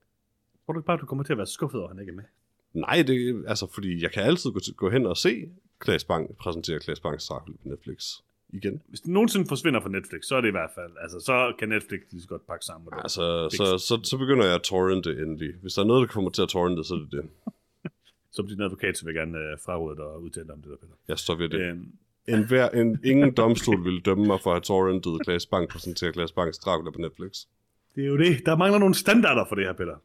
Tror du ikke bare, du kommer til at være skuffet over, at han ikke er med? Nej, det, altså fordi jeg kan altid gå, gå hen og se Klaas Bang præsentere Klaas Bangs Dracula på Netflix igen. Hvis den nogensinde forsvinder fra Netflix, så er det i hvert fald, altså så kan Netflix lige så godt pakke sammen. med det. Altså, så, så, så begynder jeg at torrente endelig. Hvis der er noget, der kommer til at torrente, så er det det. Som din advokat, så vil jeg gerne øh, fraråde dig og udtale dig om det der, Peter. Jeg står ved det. Øhm, En, hver, en, ingen domstol vil dømme mig for at have torrentet Klaas Bang præsentere Klaas Bangs Dracula på Netflix. det er jo det. Der mangler nogle standarder for det her, Peter.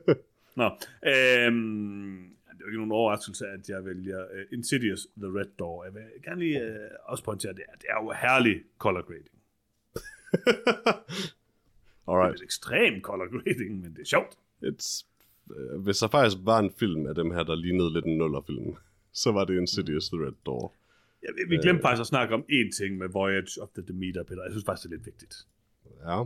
Nå, øhm, det er jo ikke nogen overraskelse, at jeg vælger uh, Insidious The Red Door. Jeg vil gerne lige uh, også pointere, at det er, det er jo herlig color grading. Det er Alright. et ekstrem color grading, men det er sjovt. It's, øh, hvis der faktisk var en film af dem her, der lignede lidt en nullerfilm, så var det Insidious The Red Door. Ja, vi- vi glemte faktisk at snakke om én ting med Voyage of the Demeter, Peter. Jeg synes faktisk, det er lidt vigtigt. Ja,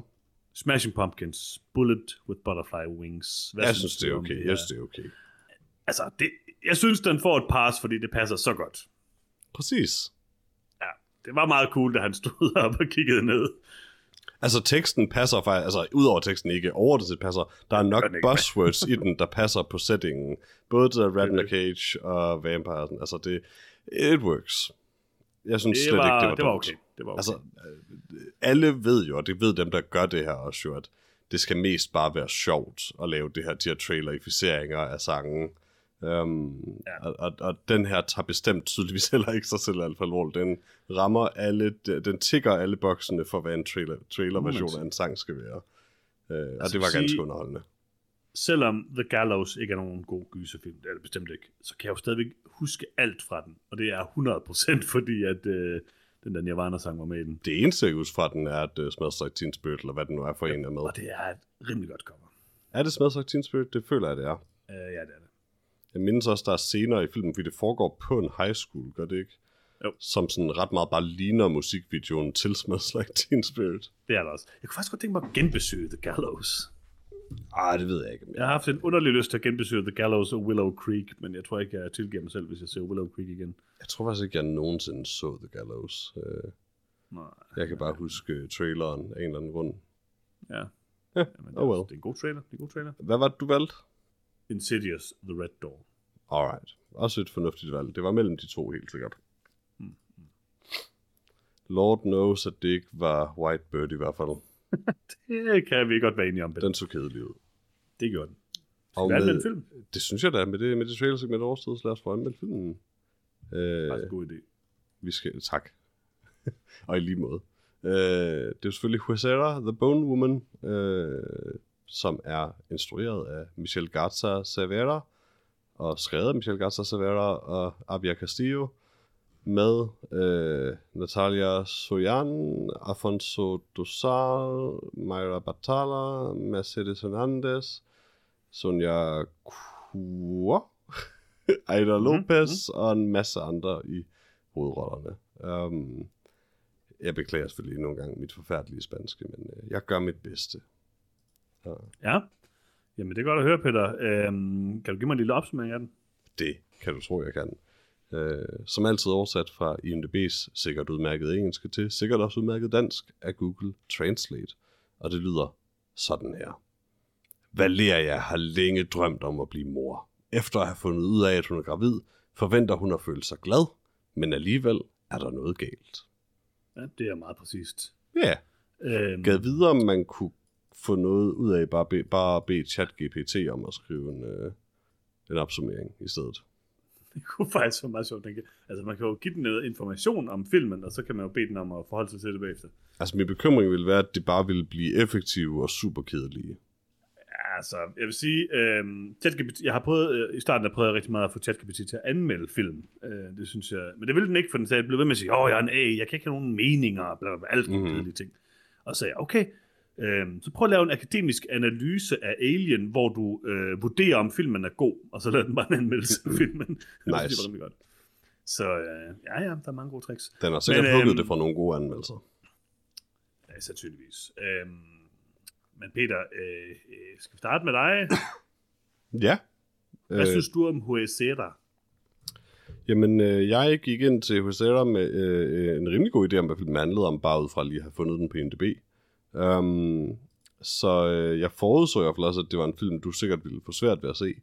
Smashing Pumpkins, Bullet with Butterfly Wings. Hvad jeg synes, det er okay. her? Jeg synes, det er okay. Altså, det, jeg synes, den får et pass, fordi det passer så godt. Præcis. Ja, det var meget cool, da han stod op og kiggede ned. Altså, teksten passer faktisk, altså, udover teksten ikke, over det passer, der er nok buzzwords i den, der passer på settingen. Både til Rat in Cage og Vampire, altså det, it works. Jeg synes Det slet var, ikke, det var, det var okay. Det var okay. Altså, øh, alle ved jo, og det ved dem, der gør det her også jo, at det skal mest bare være sjovt at lave det her, de her trailerificeringer af sangen. Um, Ja. og, og, og, den her tager bestemt tydeligvis heller ikke sig selv alt for alvorligt. Den rammer alle, den tigger alle boksene for, hvad en trailer, trailer-version sige. af en sang skal være. Uh, og Altså, det var sige- ganske underholdende. Selvom The Gallows ikke er nogen god gyserfilm, det er det bestemt ikke, så kan jeg jo stadigvæk huske alt fra den. Og det er 100% fordi, at øh, den der Nirvana-sang var med i den. Det eneste, jeg husker fra den, er, at uh, Smells Like Teen Spirit, eller hvad den nu er for en af med. Og det er et rimelig godt cover. Er det Smells Like Teen Spirit? Det føler jeg, det er. Uh, ja, det er det. jeg mindes også, der er scener i filmen, fordi det foregår på en high school, gør det ikke? Jo. Som sådan ret meget bare ligner musikvideoen til Smells Like Teen Spirit. Det er der også. Jeg kunne faktisk godt tænke mig at genbesøge The Gallows. Ej, det ved jeg ikke. Jeg har haft en underlig lyst til at genbesøge The Gallows og Willow Creek, men jeg tror ikke, jeg tilgiver mig selv, hvis jeg ser Willow Creek igen. Jeg tror faktisk ikke, jeg nogensinde så The Gallows. Øh, Nej. Jeg kan bare huske traileren af en eller anden grund. Ja. Ja, Jamen, det, oh well. det er en god trailer. Det er en god trailer. Hvad var det, du valgte? Insidious, The Red Door. Alright. Også et fornuftigt valg. Det var mellem de to helt sikkert. Mm. Lord knows, at det ikke var White Bird i hvert fald. Det kan vi godt være enige om. Ben. Den så kedelig ud. Det gjorde den. Og vi med, film? det synes jeg da, med det, med det trailer segment overstået, lad os få anmeldt filmen. Det Øh, er en god idé. vi skal, tak. og i lige måde. Øh, det er jo selvfølgelig Huesera, The Bone Woman, øh, som er instrueret af Michel Garza Cervera, og skrevet af Michel Garza Cervera og Abia Castillo, med øh, Natalia Soyan, Afonso Dosal, Mayra Batala, Mercedes Hernandez, Sonja Kua, Aida Lopez og en masse andre i hovedrollerne. Um, jeg beklager selvfølgelig nogle gange mit forfærdelige spanske, men øh, jeg gør mit bedste. Ja, Ja. Jamen, det er godt at høre, Peter. Øhm, kan du give mig en lille opsummering af den? det kan du tro, jeg kan. Øh, som altid oversat fra IMDb's sikkert udmærket engelske til sikkert også udmærket dansk af Google Translate. Og det lyder sådan her. Valeria har længe drømt om at blive mor. Efter at have fundet ud af, at hun er gravid, forventer hun at føle sig glad, men alligevel er der noget galt. Ja, det er meget præcist. Ja, Øhm, Gad videre, om man kunne få noget ud af bare, be, bare at bede ChatGPT om at skrive en, øh, en opsummering i stedet. Det kunne faktisk være meget sjovt, tænke. Altså, man kan jo give den noget information om filmen, og så kan man jo bede den om at forholde sig til det bagefter. Altså min bekymring ville være, at det bare ville blive effektive og super kedelige. Altså, jeg vil sige, øhm, ChatGPT, jeg har prøvet, øh, i starten har jeg prøvet rigtig meget at få ChatGPT til at anmelde film. Øh, det synes jeg, men det ville den ikke, for den sagde, blev ved med at sige, åh, jeg er en A, jeg kan ikke have nogen meninger, bla, bla, bla alt Mhm. mm. kedelige ting. Og så sagde jeg, okay, øhm, så prøv at lave en akademisk analyse af Alien, hvor du øh, vurderer, om filmen er god, og så lader den bare en anmeldelse af filmen. det synes jeg Nice. var rimelig godt. Så øh, ja, ja, der er mange gode tricks. Den har sikkert hugget øhm, det fra nogle gode anmeldelser. Ja, sandsynligvis. Øhm, men Peter, øh, øh, skal vi starte med dig? Ja. Hvad øh, synes du om Huesera? Jamen, øh, jeg gik ind til Husera med øh, en rimelig god idé om, hvad filmen handlede om, bare ud fra lige at have fundet den på IMDb. Um, så øh, jeg forudså i hvert fald også, at det var en film, du sikkert ville få svært ved at se.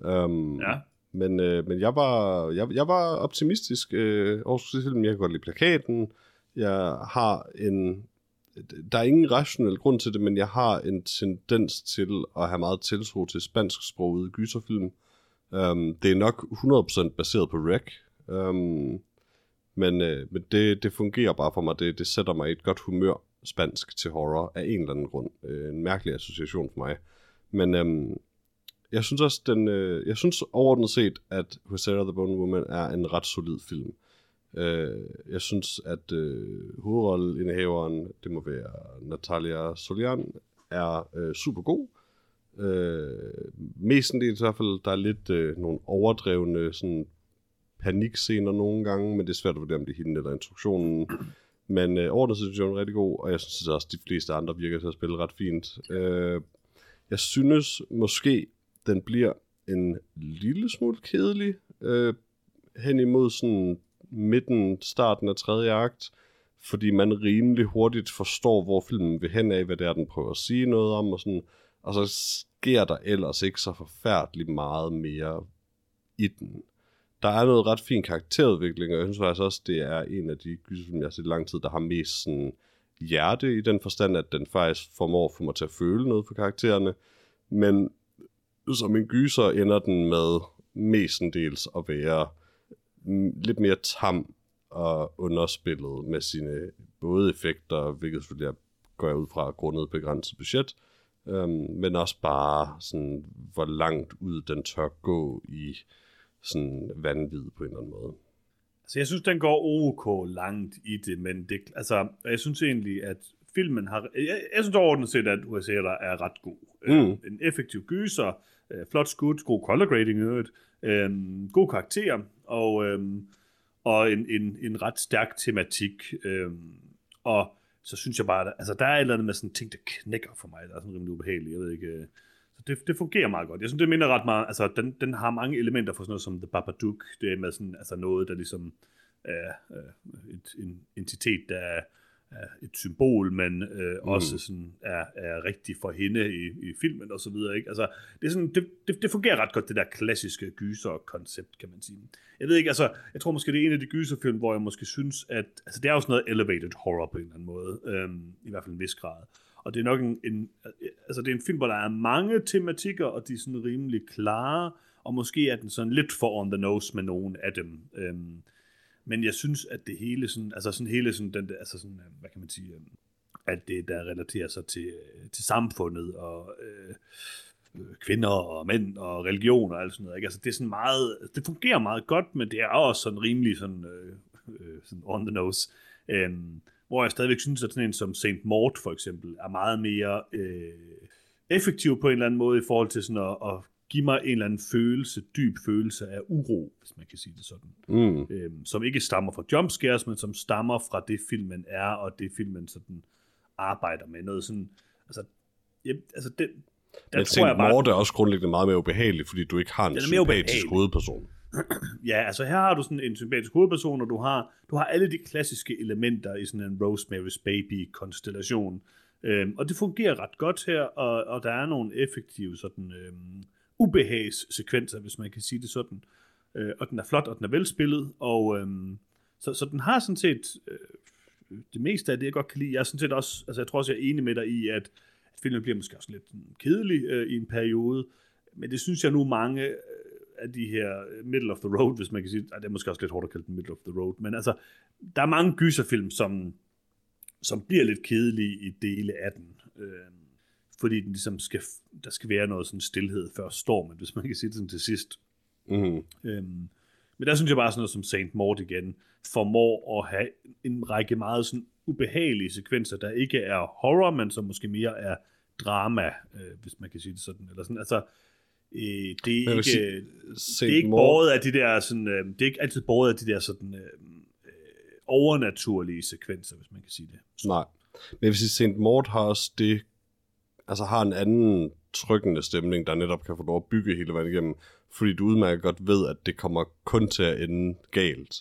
Um, Ja. Men, øh, men jeg, var, jeg, jeg var optimistisk øh, over filmen. Jeg kan godt lide plakaten. Jeg har en... Der er ingen rationel grund til det, men jeg har en tendens til at have meget tiltro til spansksprogede gyserfilm. Um, det er nok 100% baseret på Rec. Um, men øh, men det, det fungerer bare for mig. Det, det sætter mig i et godt humør spansk til horror af en eller anden grund. Øh, en mærkelig association for mig. Men øhm, jeg synes også, den, øh, jeg synes overordnet set, at Husera the Bone Woman er en ret solid film. Øh, jeg synes, at øh, hovedrolleindehaveren, det må være Natalia Solian, er øh, super god. Øh, mestendels i hvert fald, der er lidt øh, nogle overdrevne sådan, panikscener nogle gange, men det er svært at vurdere, om det er hende eller instruktionen. Men øh, overordnet set synes jeg, er rigtig god, og jeg synes også, at de fleste andre virker til at spille ret fint. Øh, jeg synes måske, den bliver en lille smule kedelig øh, hen imod sådan midten, starten af tredje akt, fordi man rimelig hurtigt forstår, hvor filmen vil hen af, hvad det er, den prøver at sige noget om, og, sådan, og så sker der ellers ikke så forfærdeligt meget mere i den. Der er noget ret fin karakterudvikling, og jeg synes faktisk også, det er en af de gyserfilm, jeg har set i lang tid, der har mest sådan hjerte i den forstand, at den faktisk formår at få mig til at føle noget for karaktererne. Men som en gyser ender den med mestendels at være lidt mere tam og underspillet med sine både effekter, hvilket selvfølgelig er, går jeg ud fra grundet begrænset budget, øhm, men også bare sådan, hvor langt ud den tør gå i sådan vanvid på en eller anden måde. Altså, jeg synes, den går ok langt i det, men det, altså, jeg synes egentlig, at filmen har... Jeg, jeg synes overordnet set, at USA er ret god. Mm. Øh, En effektiv gyser, øh, flot skud, god color grading i øvrigt, øh, god karakter, og, øh, og en, en, en ret stærk tematik. Øh, og så synes jeg bare, at altså, der er et eller andet med sådan ting, der knækker for mig, der er sådan rimelig ubehageligt, jeg ved ikke... Øh, så det, det fungerer meget godt. Jeg synes, det minder ret meget, altså den, den har mange elementer for sådan noget som The Babadook, det er med sådan, altså noget, der ligesom er øh, et, en entitet, der er et symbol, men øh, mm. også sådan er, er rigtig for hende i, i filmen og så videre. Ikke? Altså, det, er sådan, det, det, det fungerer ret godt, det der klassiske gyser-koncept, kan man sige. Jeg ved ikke, altså, jeg tror måske, det er en af de gyserfilm, hvor jeg måske synes, at altså, det er også noget elevated horror på en eller anden måde, øhm, i hvert fald en vis grad. Og det er nok en, en, altså, det er en film, hvor der er mange tematikker, og de er sådan rimelig klare, og måske er den sådan lidt for on the nose med nogen af dem. Øhm, men jeg synes, at det hele sådan, altså sådan hele sådan, den, altså sådan, øh, hvad kan man sige, øhm, at det, der relaterer sig til, øh, til samfundet og øh, øh, kvinder og mænd og religion og alt sådan noget. Ikke? Altså det er sådan meget, det fungerer meget godt, men det er også sådan rimelig sådan, øh, sådan on the nose. Øhm, hvor jeg stadigvæk synes, at sådan en som St. Mort for eksempel er meget mere øh, effektiv på en eller anden måde i forhold til sådan at, at give mig en eller anden følelse, dyb følelse af uro, hvis man kan sige det sådan. Mm. Øhm, som ikke stammer fra jumpscares, men som stammer fra det filmen er, og det filmen sådan arbejder med. Noget sådan, altså, ja, altså den, der men tror jeg bare... Mort er også grundlæggende meget mere ubehagelig, fordi du ikke har en sympatisk hovedperson. ja, altså her har du sådan en sympatisk hovedperson, og du har, du har alle de klassiske elementer i sådan en Rosemary's Baby-konstellation. Øhm, og det fungerer ret godt her, og, og der er nogle effektive sådan, øhm, ubehagssekvenser, hvis man kan sige det sådan. Øh, og den er flot, og den er velspillet, og øhm, så, så den har sådan set øh, det meste af det, jeg godt kan lide. Jeg er sådan set også, altså jeg tror også, jeg er enig med dig i, at, at filmen bliver måske også lidt kedelig øh, i en periode, men det synes jeg nu mange af de her middle of the road, hvis man kan sige, det er måske også lidt hårdt at kalde den middle of the road, men altså, der er mange gyserfilm, som, som bliver lidt kedelige i dele af den. Øh, fordi den ligesom skal, der skal være noget sådan stillhed før stormen, hvis man kan sige det sådan til sidst. Mm. Øhm, men der synes jeg bare sådan noget som Saint Mort igen, formår at have en række meget sådan ubehagelige sekvenser, der ikke er horror, men som måske mere er drama, øh, hvis man kan sige det sådan. Eller sådan. Altså, øh, det er ikke, sige, det er ikke båret af de der sådan, øh, det er ikke altid båret af de der sådan øh, øh, overnaturlige sekvenser, hvis man kan sige det. Så. Nej. Men jeg vil sige, Saint Mort har også det altså har en anden trykkende stemning, der netop kan få lov at bygge hele vejen igennem, fordi du udmærket godt ved, at det kommer kun til at ende galt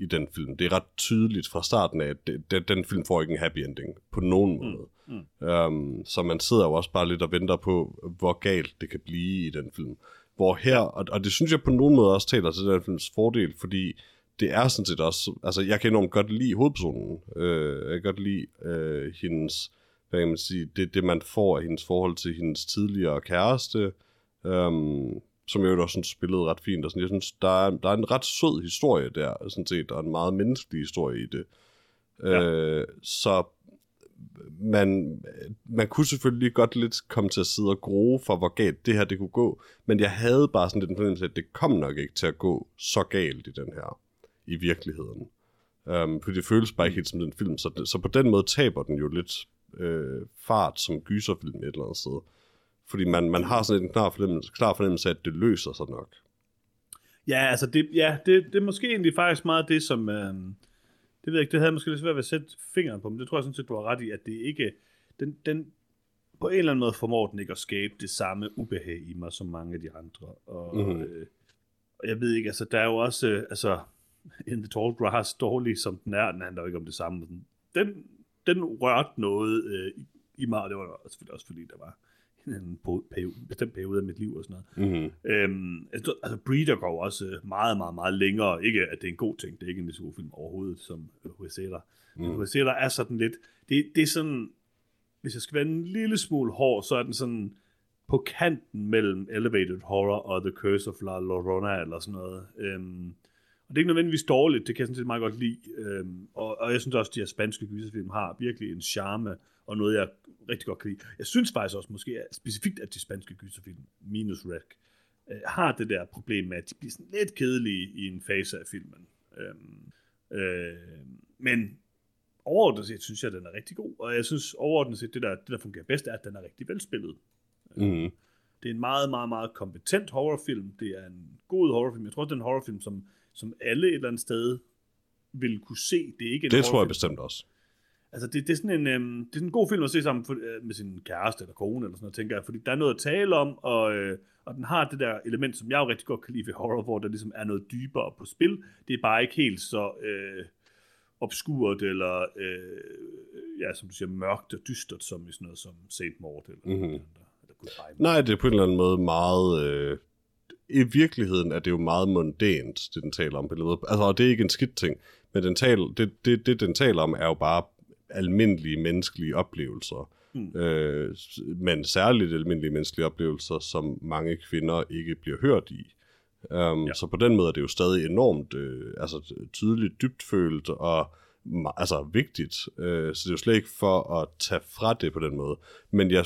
i den film. Det er ret tydeligt fra starten af, at det, det, den film får ikke en happy ending på nogen mm, måde. Mm, mm. Um, så man sidder jo også bare lidt og venter på, hvor galt det kan blive i den film. Hvor her, og, og det synes jeg på nogen måde også taler til den films fordel, fordi det er sådan set også, altså jeg kan enormt godt lide hovedpersonen. Uh, jeg kan godt lide uh, hendes hvad kan man sige, det, det man får af hendes forhold til hendes tidligere kæreste, øhm, som jo også sådan spillede ret fint, og sådan, jeg synes, der er, der er en ret sød historie der, sådan set, og en meget menneskelig historie i det. Ja. Øh, så man, man kunne selvfølgelig godt lidt komme til at sidde og gro for, hvor galt det her det kunne gå, men jeg havde bare sådan lidt en fornemmelse at det kom nok ikke til at gå så galt i den her, i virkeligheden. Um, for det føles bare ikke helt som den film, så, så på den måde taber den jo lidt øh, fart som gyserfilm et eller andet sted. Fordi man, man har sådan en klar fornemmelse, klar fornemmelse af, at det løser sig nok. Ja, altså det, ja, det, det er måske egentlig faktisk meget det, som... Øh, det ved jeg ikke, det havde måske lidt svært ved at sætte fingeren på, men det tror jeg sådan set, du har ret i, at det ikke... Den, den, på en eller anden måde formår den ikke at skabe det samme ubehag i mig, som mange af de andre. Og, mm-hmm. øh, og jeg ved ikke, altså der er jo også, øh, altså, In the Tall Grass, dårlig som den er, den handler jo ikke om det samme. Den, den rørte noget øh, i, i mig, og det var selvfølgelig også fordi, der var en, periode, bestemt periode af mit liv og sådan noget. Mm-hmm. Øhm, altså, altså Breeder går også meget, meget, meget længere. Ikke at det er en god ting, det er ikke en lige så film overhovedet som Huesera. Mm. Men Huesera er sådan lidt, det, det er sådan, hvis jeg skal være en lille smule hård, så er den sådan på kanten mellem Elevated Horror og The Curse of La Llorona eller sådan noget. Øhm, og det er ikke nødvendigvis dårligt, det kan jeg sådan set meget godt lide. Øhm, og, og jeg synes også, at de her spanske gyserfilm har virkelig en charme, og noget, jeg rigtig godt kan lide. Jeg synes faktisk også måske at specifikt, at de spanske gyserfilm, minus Rec, øh, har det der problem med, at de bliver sådan lidt kedelige i en fase af filmen. Øhm, øh, men overordnet set synes jeg, at den er rigtig god, og jeg synes overordnet set, det der, det der fungerer bedst, er, at den er rigtig velspillet. Mm. Det er en meget, meget, meget kompetent horrorfilm. Det er en god horrorfilm. Jeg tror, det er en horrorfilm, som, som alle et eller andet sted vil kunne se. Det er ikke en Det tror jeg bestemt også. Altså, det, det, er sådan en, øhm, det er sådan en god film at se sammen for, øh, med sin kæreste eller kone, eller sådan noget, tænker jeg, fordi der er noget at tale om, og, øh, og den har det der element, som jeg jo rigtig godt kan lide ved horror, hvor der ligesom er noget dybere på spil. Det er bare ikke helt så øh, obskurt, eller øh, ja, som du siger, mørkt og dystert, som i sådan noget som Saint Maud, eller, Mhm. mm-hmm. eller, eller Goodbye. Nej, det er på en eller anden måde meget... Øh, I virkeligheden er det jo meget mundant, det den taler om. Altså, og det er ikke en skidt ting, men den taler, det, det, det, den taler om, er jo bare almindelige menneskelige oplevelser. Mm. Øh, men særligt almindelige menneskelige oplevelser, som mange kvinder ikke bliver hørt i. Um, Ja. Så på den måde er det jo stadig enormt øh, altså, tydeligt dybtfølt og ma- altså vigtigt. Øh, så det er jo slet ikke for at tage fra det på den måde. Men jeg,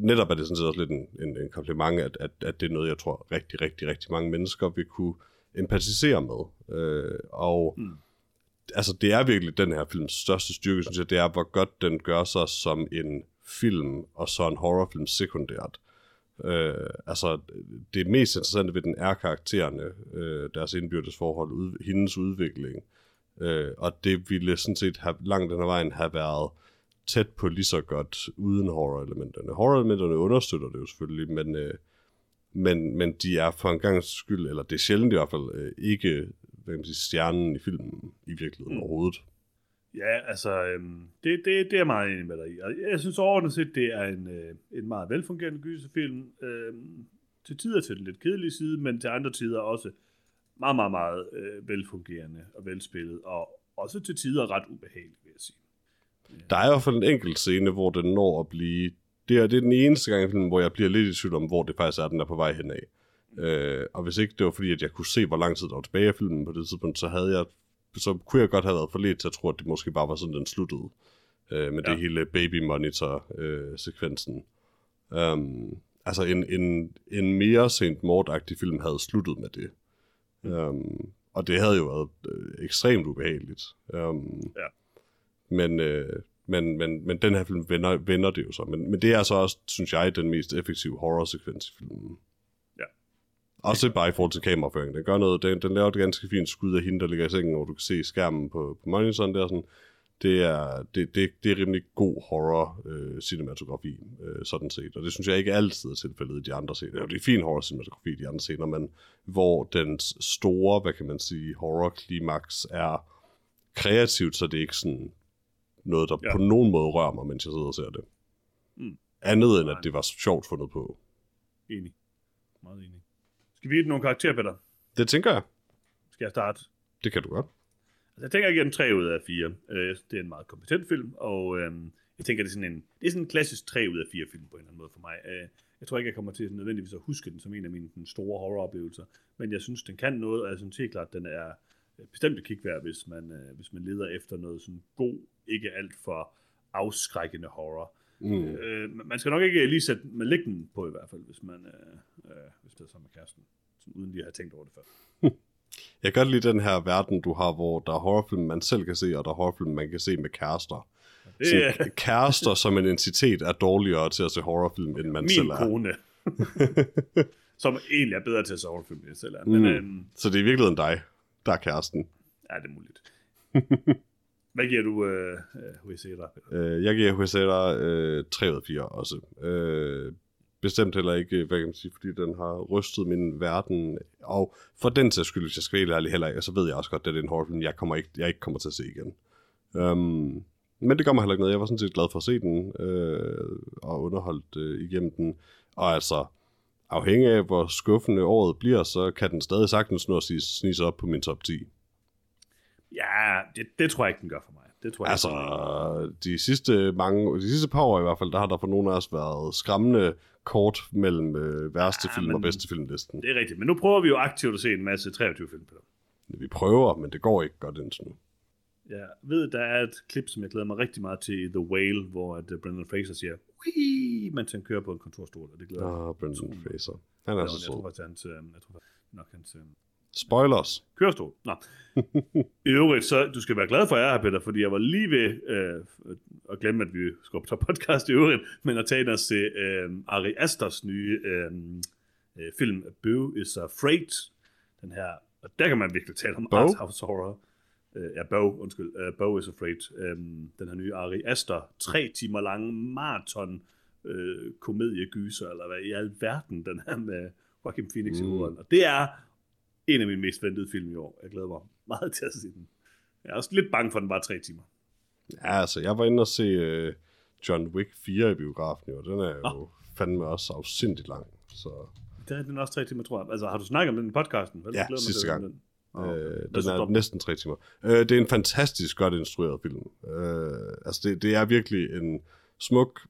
netop er det sådan set også lidt en, en, en kompliment, at, at, at det er noget, jeg tror rigtig, rigtig, rigtig mange mennesker vil kunne empatisere med. Øh, og Mm altså, det er virkelig den her films største styrke, synes jeg, det er, hvor godt den gør sig som en film, og så en horrorfilm sekundært. Øh, altså, det mest interessante ved den er karaktererne, øh, deres indbyrdes forhold, ud, hendes udvikling. Øh, og det ville sådan set have, langt den her vejen have været tæt på lige så godt uden horror-elementerne. Horror-elementerne understøtter det jo selvfølgelig, men, øh, men, men de er for en gang skyld, eller det er sjældent i hvert fald, øh, ikke hvad kan man sige, stjernen i filmen i virkeligheden Mm. overhovedet. Ja, altså, øhm, det, det, det er jeg meget enig med dig i. Og jeg synes overordnet set, det er en, øh, en meget velfungerende gyserfilm. Øhm, til tider til den lidt kedelige side, men til andre tider også meget, meget, meget øh, velfungerende og velspillet, og også til tider ret ubehagelig, vil jeg sige. Der er i hvert fald en enkelt scene, hvor den når at blive... Det er, det er den eneste gang i filmen, hvor jeg bliver lidt i tvivl om, hvor det faktisk er, den er på vej henad. Øh, og hvis ikke det var fordi, at jeg kunne se, hvor lang tid der var tilbage af filmen på det tidspunkt, så havde jeg så kunne jeg godt have været for lidt til at tro, at det måske bare var sådan, den sluttede. Øh, med ja. Det hele baby monitor øh, sekvensen. Um, altså en, en, en mere sent mordagtig film havde sluttet med det. Um, og det havde jo været øh, ekstremt ubehageligt. Um, Ja. men, øh, men, men, men den her film vender, vender det jo så. Men, men det er så også, synes jeg, den mest effektive horror-sekvens i filmen. Også bare i forhold til kameraføring. Den gør noget, den, den laver et ganske fint skud af hende, der ligger i sengen, hvor du kan se skærmen på, på monitoren der. Sådan. Det er, det, det, det er rimelig god horror øh, cinematografi, øh, sådan set. Og det synes jeg ikke altid er tilfældet i de andre scener. Det er fin horror cinematografi i de andre scener, men hvor den store, hvad kan man sige, horror klimaks er kreativt, så det er ikke sådan noget, der Ja. på nogen måde rører mig, mens jeg sidder og ser det. Mm. Andet end, at det var sjovt fundet på. Enig. Meget enig. Skal vi give nogle karakterer, Peter? Det tænker jeg. Skal jeg starte? Det kan du godt. Altså, jeg tænker, jeg giver den 3 ud af 4. Øh, det er en meget kompetent film, og øh, jeg tænker, det er sådan en, det er sådan en klassisk 3 ud af 4 film på en eller anden måde for mig. Øh, jeg tror ikke, jeg kommer til nødvendigvis at huske den som en af mine den store horroroplevelser, men jeg synes, den kan noget, og jeg synes helt klart, den er øh, bestemt et kig værd, hvis man, øh, hvis man leder efter noget sådan god, ikke alt for afskrækkende horror. Mm. Øh, man skal nok ikke lige sætte med liggen på i hvert fald, hvis man øh, øh, hvis det er sammen med kæresten, sådan, uden lige at have tænkt over det før. Jeg kan godt lide den her verden, du har, hvor der er horrorfilm, man selv kan se, og der er horrorfilm, man kan se med kærester. Det Sådan, kærester som en entitet er dårligere til at se horrorfilm, end man selv min er. kone, som egentlig er bedre til at se horrorfilm, end jeg selv er. Men Mm. øhm, Så det er i virkeligheden dig, der er kæresten. ja, det er muligt. Hvad giver du øh, øh, HC der, Øh, jeg giver HSL'er øh, 3 ud af 4 også. Øh, bestemt heller ikke, hvad kan man sige, fordi den har rystet min verden. Og for den sags skyld, hvis jeg skal være ærlig heller så ved jeg også godt, at det er en horrorfilm, jeg, kommer ikke, jeg ikke kommer til at se igen. Um, men det gør mig heller ikke noget. Jeg var sådan set glad for at se den, øh, og underholdt øh, igennem den. Og altså, afhængig af, hvor skuffende året bliver, så kan den stadig sagtens nå at snise snige sig op på min top 10. Ja, det, det tror jeg ikke, den gør for mig. Det tror jeg Altså, ikke. de sidste, mange, de sidste par år i hvert fald, der har der for nogle af os været skræmmende kort mellem øh, værste Ja, film men- og bedste filmlisten. Det er rigtigt. Men nu prøver vi jo aktivt at se en masse 23 film, Peter. Vi prøver, men det går ikke godt indtil nu. Jeg ved, der er et klip, som jeg glæder mig rigtig meget til The Whale, hvor at uh, Brendan Fraser siger, Wii! mens han kører på en kontorstol, og det glæder jeg mig. Ah, Brendan. Fraser. Han er Jeg, så jeg tror sød. faktisk, hans, øh, jeg tror faktisk nok hans, øh, Spoilers. Kørestol. Nå. I øvrigt, så du skal være glad for, at jeg er her, Peter, fordi jeg var lige ved øh, at glemme, at vi skulle op til podcast i øvrigt, men at tage os til øh, Ari Asters nye øh, øh, film, Boo is Afraid. Den her, og der kan man virkelig tale om Bo? art house horror. Øh, ja, Bo, undskyld. Øh, Bo is Afraid. Øh, den her nye Ari Aster, tre timer lange maraton øh, komediegyser, eller hvad i alverden den her med Joaquin Phoenix mm. i hovedet. Og det er en af mine mest ventede film i år. Jeg glæder mig meget til at se den. Jeg er også lidt bange for, at den var tre timer. Ja, altså, jeg var inde og se uh, John Wick 4 i biografen, og den er jo Nå. fandme også afsindigt lang. Så Det er den også tre timer, tror jeg. Altså, har du snakket om den i podcasten? Vel? Ja, sidste gang. Den. øh, okay. den er næsten tre timer. Uh, det er en fantastisk godt instrueret film. Uh, altså, det, det er virkelig en smuk,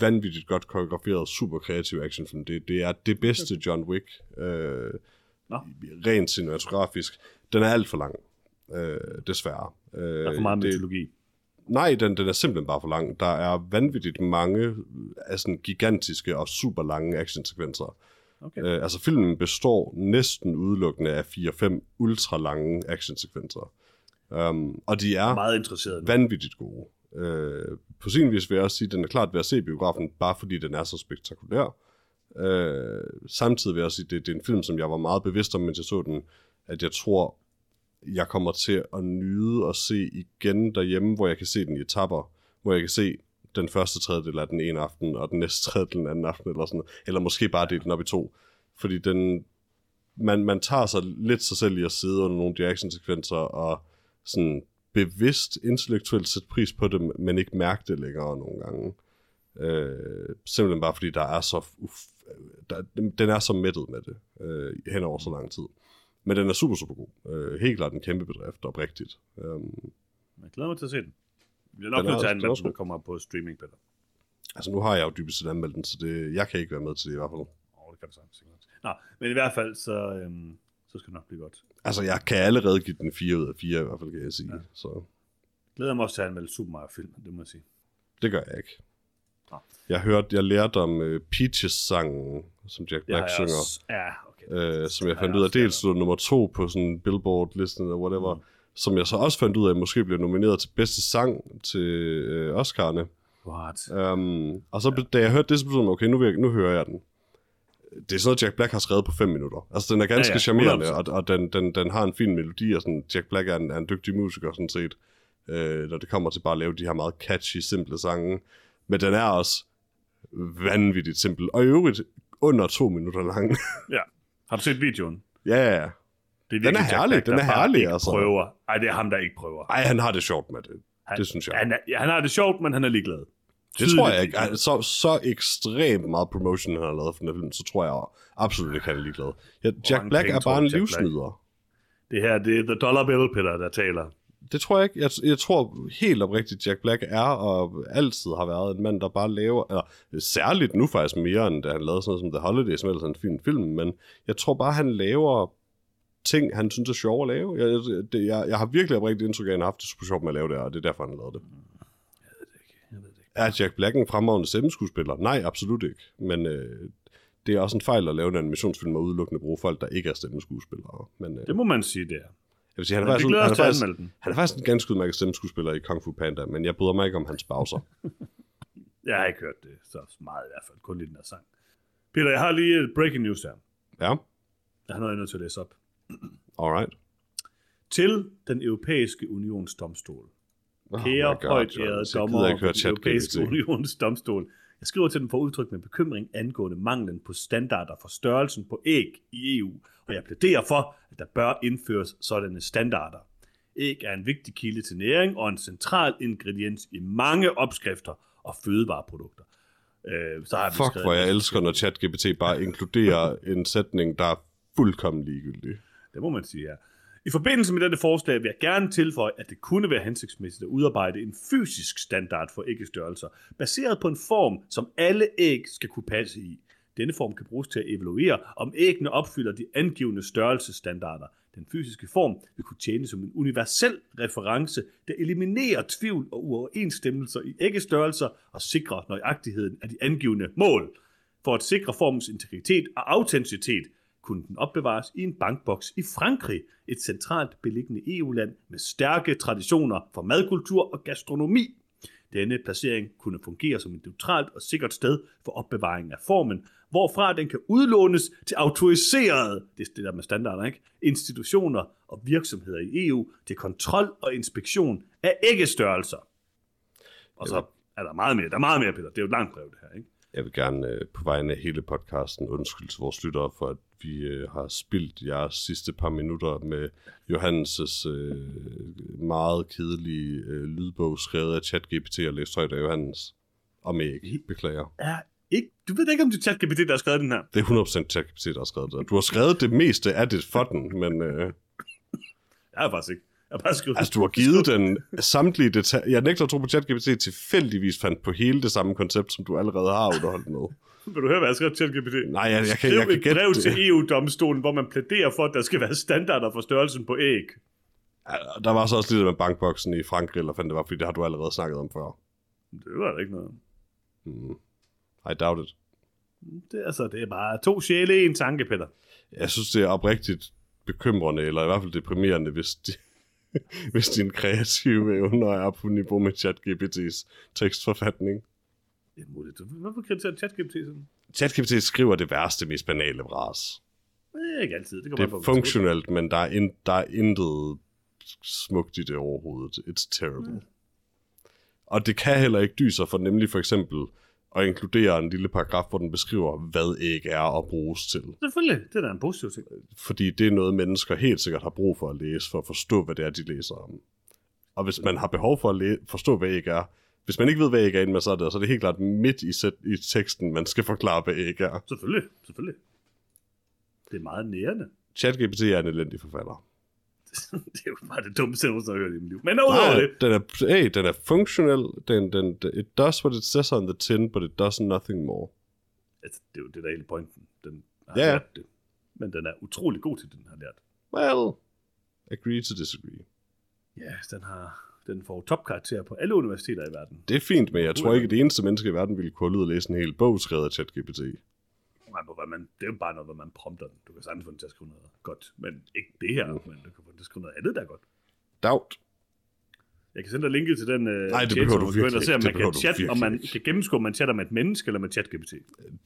vanvittigt godt koreograferet, super kreativ actionfilm. Det, det er det bedste John Wick, uh, Nå. rent cinematografisk. Den er alt for lang, uh, desværre. Uh, Der er for meget det, mytologi. Nej, den, den er simpelthen bare for lang. Der er vanvittigt mange altså, gigantiske og super lange actionsekvenser. Okay. Øh, altså filmen består næsten udelukkende af 4-5 ultra lange actionsekvenser. Um, og de er Meget interesseret vanvittigt gode. Øh, på sin vis vil jeg også sige, at den er klart ved at se biografen, bare fordi den er så spektakulær. Øh, samtidig vil jeg også sige, at det, det er en film, som jeg var meget bevidst om, mens jeg så den, at jeg tror, jeg kommer til at nyde at se igen derhjemme, hvor jeg kan se den i etapper, hvor jeg kan se den første tredjedel af den ene aften, og den næste tredjedel den anden aften, eller sådan. Eller måske bare dele den op i to. Fordi den, man, man tager sig lidt sig selv i at sidde under nogle af de actionsekvenser, og sådan bevidst intellektuelt sætte pris på det, men ikke mærke det længere nogle gange. Øh, simpelthen bare fordi der er så uf- der, den er så mættet med det øh, hen over så lang tid. Men den er super, super god. Øh, helt klart en kæmpe bedrift, oprigtigt. Um, Jeg glæder mig til at se den. Jeg er nok nødt til at anmelde den, når kommer på streaming, Peter. altså nu har jeg jo dybest set anmeldt den, så det, jeg kan ikke være med til det i hvert fald. Åh, oh, det kan du sagtens. Nå, men i hvert fald, så, øhm, så skal det nok blive godt. Altså jeg kan allerede give den 4 ud af 4 i hvert fald, kan jeg sige. Ja. Så Glæder mig også til at anmelde Super Mario film, det må jeg sige. det gør jeg ikke. Jeg hørte, jeg lærte om uh, Peaches-sangen, som Jack Black jeg synger. også. Ja, okay. øh, som jeg fandt jeg ud af, dels stod nummer to på sådan Billboard-listen eller whatever, mm. som jeg så også fandt ud af, måske bliver nomineret til bedste sang til øh, Oscar'ne. What? Um, og så, ja. da jeg hørte det, så blev jeg, okay, nu, jeg, nu hører jeg den. Det er sådan noget, Jack Black har skrevet på 5 minutter. Altså, den er ganske Ja, ja, ja, charmerende, 100%. og, og den, den, den har en fin melodi, og sådan, Jack Black er en, er en dygtig musiker, sådan set, øh, når det kommer til bare at lave de her meget catchy, simple sange. Men den er også vanvittigt simpel, og i øvrigt under to minutter lang. Ja. Har du set videoen? ja, ja, ja. Det er Den er herlig, den er herlig, altså. Prøver. Ej, det er ham, der ikke prøver. Ej, han har det sjovt med det. Han, det synes jeg. Han, er, han har det sjovt, men han er ligeglad. Det Tydeligt tror jeg ikke. Så, så ekstremt meget promotion, han har lavet for den film, så tror jeg absolut ikke, han er ligeglad. Ja, Jack Black er bare en livsnyder. Det her, det er The Dollar Bill, Peter, der taler. Det tror jeg ikke. Jeg, jeg tror helt oprigtigt, Jack Black er og altid har været en mand, der bare laver, eller særligt nu faktisk mere, end da han lavede sådan noget som The Holiday, som ellers er en fin film, men jeg tror bare, han laver ting, han synes er sjove at lave. Jeg, jeg, det, jeg, jeg har virkelig oprigtigt indtryk af, at han har haft det super sjovt med at lave det, og det er derfor, han lavede det. Jeg ved det ikke. Er Jack Black en fremragende stemmeskuespiller? Nej, absolut ikke. Men øh, det er også en fejl at lave en animationsfilm og udelukkende bruge folk, der ikke er stemmeskuespillere. Men øh, Det må man sige, det er. Jeg vil sige, han er, faktisk, en- han, er faktisk, han er faktisk en ganske udmærket stemmeskuespiller i Kung Fu Panda, men jeg bryder mig ikke om hans pauser. Jeg har ikke hørt det så meget i hvert fald, kun i den her sang. Peter, jeg har lige et breaking news her. ja, Jeg har noget, jeg er nødt til at læse op. alright. Til den europæiske unions domstol. Oh Kære God, højt ærede dommer den europæiske unions domstol. Jeg skriver til den for at udtrykke min bekymring angående manglen på standarder for størrelsen på æg i EU, og jeg plæderer for, at der bør indføres sådanne standarder. Æg er en vigtig kilde til næring og en central ingrediens i mange opskrifter og fødevareprodukter. Øh, så har Fuck, hvor jeg elsker, når ChatGPT bare inkluderer en sætning, der er fuldkommen ligegyldig. Det må man sige, ja. I forbindelse med dette forslag vil jeg gerne tilføje, at det kunne være hensigtsmæssigt at udarbejde en fysisk standard for æggestørrelser, baseret på en form, som alle æg skal kunne passe i. Denne form kan bruges til at evaluere, om æggene opfylder de angivende størrelsesstandarder. Den fysiske form vil kunne tjene som en universel reference, der eliminerer tvivl og uoverensstemmelser i æggestørrelser og sikrer nøjagtigheden af de angivne mål. For at sikre formens integritet og autenticitet, kunne den opbevares i en bankboks i Frankrig, et centralt beliggende EU-land med stærke traditioner for madkultur og gastronomi. Denne placering kunne fungere som et neutralt og sikkert sted for opbevaring af formen, hvorfra den kan udlånes til autoriserede, det er det der med standarder, ikke? institutioner og virksomheder i EU til kontrol og inspektion af æggestørrelser. Og så er der meget mere, der er meget mere, Peter. Det er jo et langt brev, det her, ikke? Jeg vil gerne øh, på vegne af hele podcasten undskylde til vores lyttere for, at vi øh, har spildt jeres sidste par minutter med Johannes' øh, meget kedelige øh, lydbog, skrevet af ChatGPT og læst højt af Johannes. Om ikke, beklager. Er ikke, du ved ikke, om det er ChatGPT, der har skrevet den her. Det er 100% ChatGPT, der har skrevet det. Du har skrevet det meste af det for den, men... Øh, Jeg har faktisk ikke. Jeg har bare skrevet, altså, du har givet den samtlige detaljer. Jeg nægter at tro på, at ChatGPT tilfældigvis fandt på hele det samme koncept, som du allerede har underholdt med. Vil du høre, hvad jeg har skrevet til ChatGPT? Nej, jeg, jeg, kan, Skriv jeg kan gætte brev det. til EU-domstolen, hvor man plæderer for, at der skal være standarder for størrelsen på æg. Ja, Der var så også lidt med bankboksen i Frankrig, eller fandt det var, fordi det har du allerede snakket om før. Det var der ikke noget. Mm. I doubt it. Det, er altså, det er bare to sjæle i en tanke, Peter. Jeg synes, det er oprigtigt bekymrende, eller i hvert fald deprimerende, hvis, de, hvis din kreative evner er på niveau med ChatGPT's tekstforfatning. Det er muligt. Hvorfor kritiserer ChatGPT sådan? ChatGPT skriver det værste, mest banale vras. Det er ikke altid. Det, Det er funktionelt, men der er, in, der er intet smukt i det overhovedet. It's terrible. Mm. Og det kan heller ikke dyse for nemlig for eksempel at inkludere en lille paragraf, hvor den beskriver, hvad æg er at bruges til. Selvfølgelig. Det er da en positiv ting. Fordi det er noget, mennesker helt sikkert har brug for at læse, for at forstå, hvad det er, de læser om. Og hvis man har behov for at læ- forstå, hvad æg er, hvis man ikke ved, hvad æg er, inden man så er det, så er det helt klart midt i, sæt- i teksten, man skal forklare, hvad æg er. Selvfølgelig. Selvfølgelig. Det er meget nærende. ChatGPT er en elendig forfatter. det er jo bare det dummeste, jeg har hørt i mit liv. Men udover det, den er, hey, den er funktionel. Den, den, it does what it says on the tin, but it does nothing more. altså, det er jo det, der er hele pointen. Den har Ja. lært det. Men den er utrolig god til, den har lært. Well, agree to disagree. Ja, den har den får topkarakter på alle universiteter i verden. Det er fint, men jeg tror ikke, at det eneste menneske i verden ville kunne holde ud og læse en hel bog skrevet af ChatGPT. Nej, man, det er jo bare noget, hvad man prompter den. Du kan sagtens få den til at skrive noget godt, men ikke det her, mm. men du kan få den til at skrive noget andet, der er godt. Doubt. Jeg kan sende dig linket til den uh, Nej, det behøver du virkelig og se, om ikke. man kan, chat, om man ikke. kan gennemskue, om man chatter med et menneske eller med ChatGPT.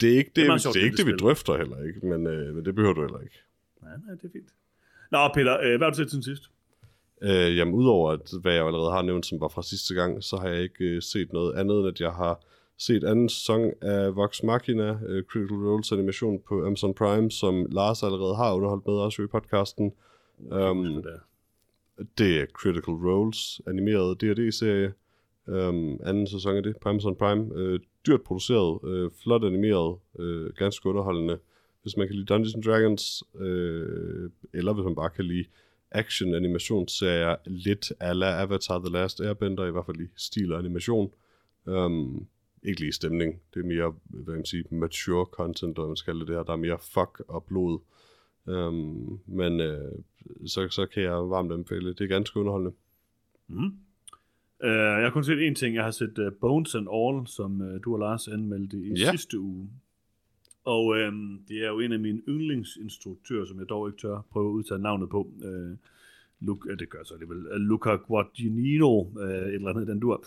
Det er ikke det, Det er sjovt, det, er ikke det vi drøfter heller ikke, men, øh, men det behøver du heller ikke. Nej, nej, det er fint. Nå, Peter, øh, hvad har du set siden sidst? Øh, jamen, udover at, hvad jeg allerede har nævnt, som var fra sidste gang, så har jeg ikke øh, set noget andet, end at jeg har set anden sæson af Vox Machina, øh, Critical Roles animation på Amazon Prime, som Lars allerede har underholdt med også i podcasten. Um, Det er Critical Roles, animeret D&D-serie. Um, anden sæson af det på Amazon Prime. Uh, dyrt produceret, uh, flot animeret, uh, ganske underholdende. Hvis man kan lide Dungeons and Dragons, uh, eller hvis man bare kan lide action animationsserier, lidt ala Avatar The Last Airbender, i hvert fald i stil og animation. Um, ikke lige stemning. Det er mere, hvad man sige, mature content, eller man skal kalde det her. Der er mere fuck og blod. Um, men øh, så, så kan jeg varmt anbefale det. Er ganske underholdende. Mm. Uh, jeg har kun set én ting. Jeg har set uh, Bones and All, som uh, du og Lars anmeldte i Ja. sidste uge. Og uh, det er jo en af mine yndlingsinstruktører, som jeg dog ikke tør prøve at udtale navnet på. Uh, Luca, uh, det gør så alligevel. Uh, Luca Guadagnino, uh, et eller andet, den dur.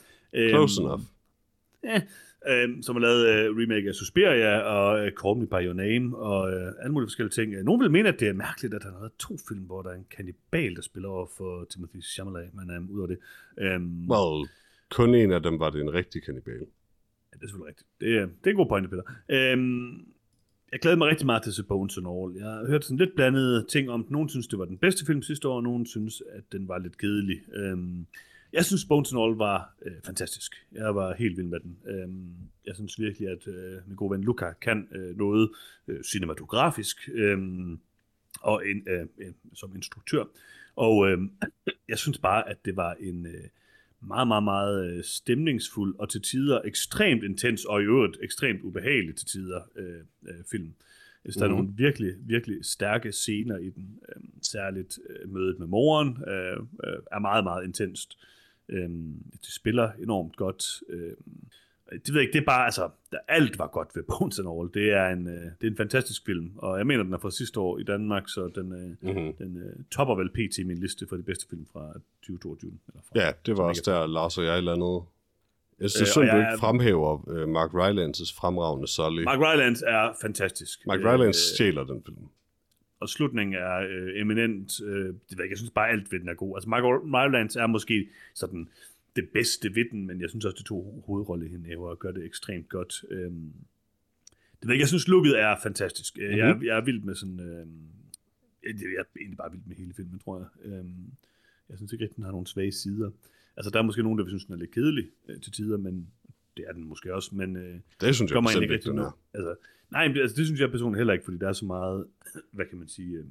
Close enough. Ja, øh, som har lavet øh, remake af Suspiria og øh, Call Me By Your Name og øh, alle mulige forskellige ting. Nogle vil mene, at det er mærkeligt, at han har lavet to film, hvor der er en kannibal, der spiller over for Timothy Chalamet, men øh, ud af det. Øh, Well, kun en af dem var det en rigtig kannibal. Ja, det er selvfølgelig rigtigt. Det, er- det er en god pointe, Peter. Øhm, jeg glæder mig rigtig meget til The Bones and All. Jeg har hørt sådan lidt blandede ting om, nogen synes, det var den bedste film sidste år, og nogen synes, at den var lidt kedelig. Øhm, jeg synes, Bones and All var øh, fantastisk. Jeg var helt vild med den. Øhm, jeg synes virkelig, at øh, min gode ven Luca kan øh, noget øh, cinematografisk øh, og en, øh, øh, som instruktør. Og øh, jeg synes bare, at det var en... Øh, meget, meget, meget øh, stemningsfuld og til tider ekstremt intens og i øvrigt ekstremt ubehagelig til tider øh, øh, film. Jeg synes, der er Mhm. nogle virkelig, virkelig stærke scener i den. Øh, særligt øh, mødet med moren øh, øh, er meget, meget intenst. Øh, det spiller enormt godt. Øh, det ved jeg ikke, det er bare, altså, der, alt var godt ved Bones and All. Det er, en, øh, det er en fantastisk film, og jeg mener, den er fra sidste år i Danmark, så den, øh, Mm-hmm. den øh, topper vel pt. min liste for de bedste film fra 2022. Eller fra, Ja, det var også er- der, Lars og jeg landede. Jeg synes, Øh, øh, synd, du jeg ikke er- fremhæver øh, Mark Rylance' fremragende Sully. Mark, Rylance er fantastisk. Mark Øh, Rylance stjæler den film. og slutningen er øh, eminent. Øh, det ved jeg, jeg synes bare alt ved den er god. Altså Mark Rylance er måske sådan det bedste ved den, men jeg synes også, de to hovedrolleindehaver gør det ekstremt godt. Øhm, det ved jeg, jeg synes, looket er fantastisk. Mm-hmm. Jeg, er- jeg er vild med sådan... Øh, jeg jeg er egentlig bare vild med hele filmen, tror jeg. Øhm, jeg synes ikke rigtig, den har nogle svage sider. Altså, der er måske nogen, der vil synes, den er lidt kedelig øh, til tider, men det er den måske også, men øh, Det synes jeg bestemt ikke rigtig den er. Altså, nej, men det, altså, det synes jeg personligt heller ikke, fordi der er så meget, hvad kan man sige, øhm,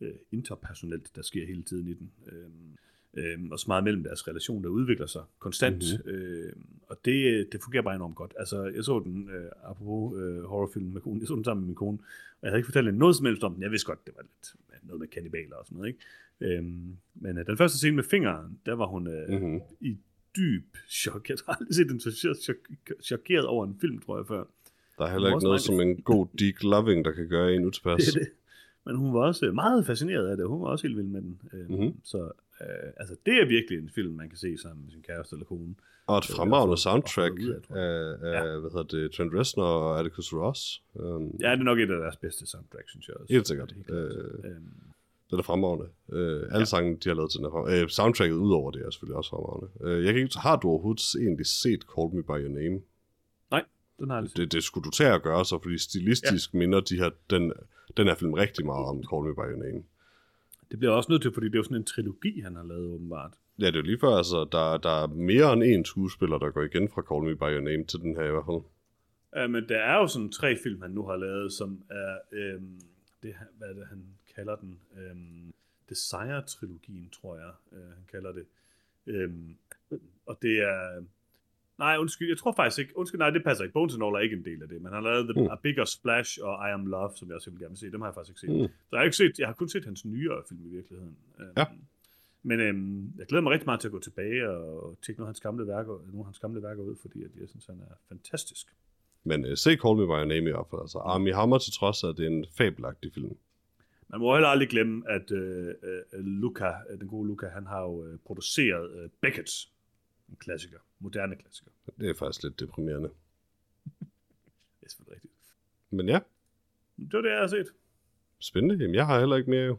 øh, interpersonelt, der sker hele tiden i den. Øhm, øhm, og så meget mellem deres relation, der udvikler sig konstant. Mhm. Mm-hmm. Øhm, og det, det fungerer bare enormt godt. Altså, jeg så den, øh, apropos øh, horrorfilm med konen, jeg så den sammen med min kone, og jeg havde ikke fortalt hende noget som helst om den. Jeg vidste godt, det var lidt noget med kannibaler og sådan noget, ikke? Øhm, men øh, den første scene med fingeren, der var hun øh, Mhm. mm-hmm. i dyb chok. Jeg har aldrig set den så chok- chok- chokeret over en film, tror jeg, før. Der er heller ikke noget som en god Deke Loving, der kan gøre en utilpas. Det det. Men hun var også meget fascineret af det. Hun var også helt vild med den. Mhm. Så øh, altså, det er virkelig en film, man kan se sammen med sin kæreste eller kone. Og et Det er fremragende soundtrack af, af, hvad hedder det, Trent Reznor og Atticus Ross. Um, Ja, det er nok et af deres bedste soundtrack, synes jeg også. Helt sikkert. Det er. Øh, Øhm, Den er fremragende. Uh, alle ja. sange, de har lavet til den er fremragende. Uh, soundtracket ud over det er selvfølgelig også fremragende. Uh, jeg kan ikke, har du overhovedet egentlig set Call Me By Your Name? den har jeg lidt Det, det skulle du til at gøre så, fordi stilistisk ja. minder de her, den, den her film rigtig meget om Call Me By Your Name. Det bliver også nødt til, fordi det er jo sådan en trilogi, han har lavet åbenbart. Ja, det er lige før, altså, der, der er mere end én skuespiller, der går igen fra Call Me By Your Name til den her i hvert fald. Uh, men der er jo sådan tre film, han nu har lavet, som er, øhm, det, hvad er det, han kalder den? Øhm, Desire-trilogien, tror jeg, øh, han kalder det. Øhm, og det er... Nej, undskyld, jeg tror faktisk ikke... Undskyld, nej, det passer ikke. Bones and All er ikke en del af det, men han har lavet The, Mm. A Bigger Splash og I Am Love, som jeg også vil gerne se. Dem har jeg faktisk ikke set. Mm. Så jeg har, ikke set, jeg har kun set hans nyere film i virkeligheden. Øhm, Ja. Men øhm, jeg glæder mig rigtig meget til at gå tilbage og tjekke nogle af hans gamle værker, nogle af hans gamle værker ud, fordi at jeg synes, han er fantastisk. Men uh, se Call Me By Your Name i hvert fald. Altså, Armie Hammer til trods af, at det er en fabelagtig film. Man må heller aldrig glemme, at øh, øh, Luca, øh, den gode Luca, han har jo øh, produceret øh, Beckett, en klassiker, moderne klassiker. Det er faktisk lidt deprimerende. Det er selvfølgelig rigtigt. Men ja, Det var det, jeg har set. spændende. Jamen, jeg har heller ikke mere jo.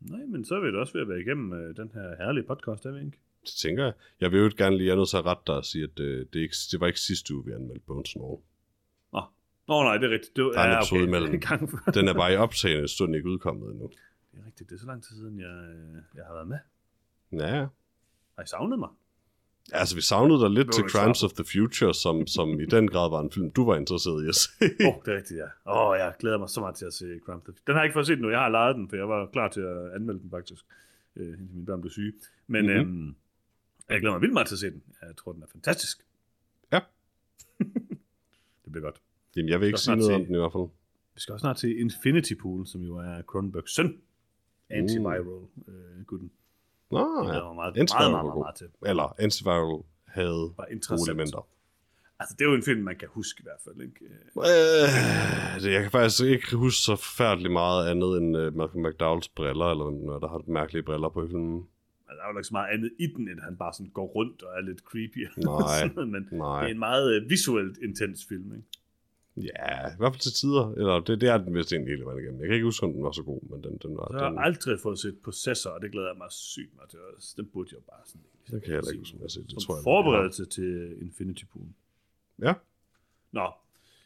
Nej, men så er vi da også ved at være igennem øh, den her herlige podcast, er vi ikke? Det tænker jeg. Jeg vil jo gerne lige, jeg er nødt til at rette dig og sige, at øh, det, ikke, det var ikke sidste uge, vi anmeldte Bones All. Nå, Nå nej, det er rigtigt. Det var, Der er en episode imellem. En gang før. Den er bare i optagende stund ikke udkommet endnu. Det er rigtigt. Det er så lang tid siden, jeg, øh, jeg har været med. Ja, Har I savnet mig? Altså vi savnede dig lidt til Crimes of the Future, som, som i den grad var en film, du var interesseret i at se. Åh, oh, det er rigtigt, ja. Åh, oh, jeg glæder mig så meget til at se Crime of the Den har jeg ikke fået set nu. Jeg har lejet den, for jeg var klar til at anmelde den faktisk, øh, indtil mine børn blev syge. Men Mhm. mm-hmm. øhm, jeg glæder mig vildt meget til at se den. Jeg tror, den er fantastisk. Ja. det bliver godt. Jamen, jeg vil ikke sige noget om se- den i hvert fald. Vi skal også snart til Infinity Pool, som jo er Cronenbergs søn. Antiviral øh, gutten. Nå, Det ja. glæder mig meget, Antiviral meget, var meget, god. meget til. Eller Antiviral havde Var gode elementer. Altså, det er jo en film, man kan huske i hvert fald. Ikke? Øh, det- jeg kan faktisk ikke huske så forfærdeligt meget andet end uh, Malcolm McDowells briller, eller hvem det er, der har mærkelige briller på filmen. Altså, der er jo ikke så meget andet i den, end han bare sådan går rundt og er lidt creepy. Nej, Sådan Men Nej. det er en meget øh, visuelt intens film, ikke? Ja, i hvert fald til tider. Eller det, det er den vist egentlig hele vejen igennem. Jeg kan ikke huske, om den var så god, men den, den var... Så jeg den, har aldrig fået set Possessor, og det glæder jeg mig sygt meget til. Den burde jeg bare sådan... Det kan jeg heller ikke huske, om jeg har set. Det Som tror jeg, forberedelse til Infinity Pool. Ja, Nå,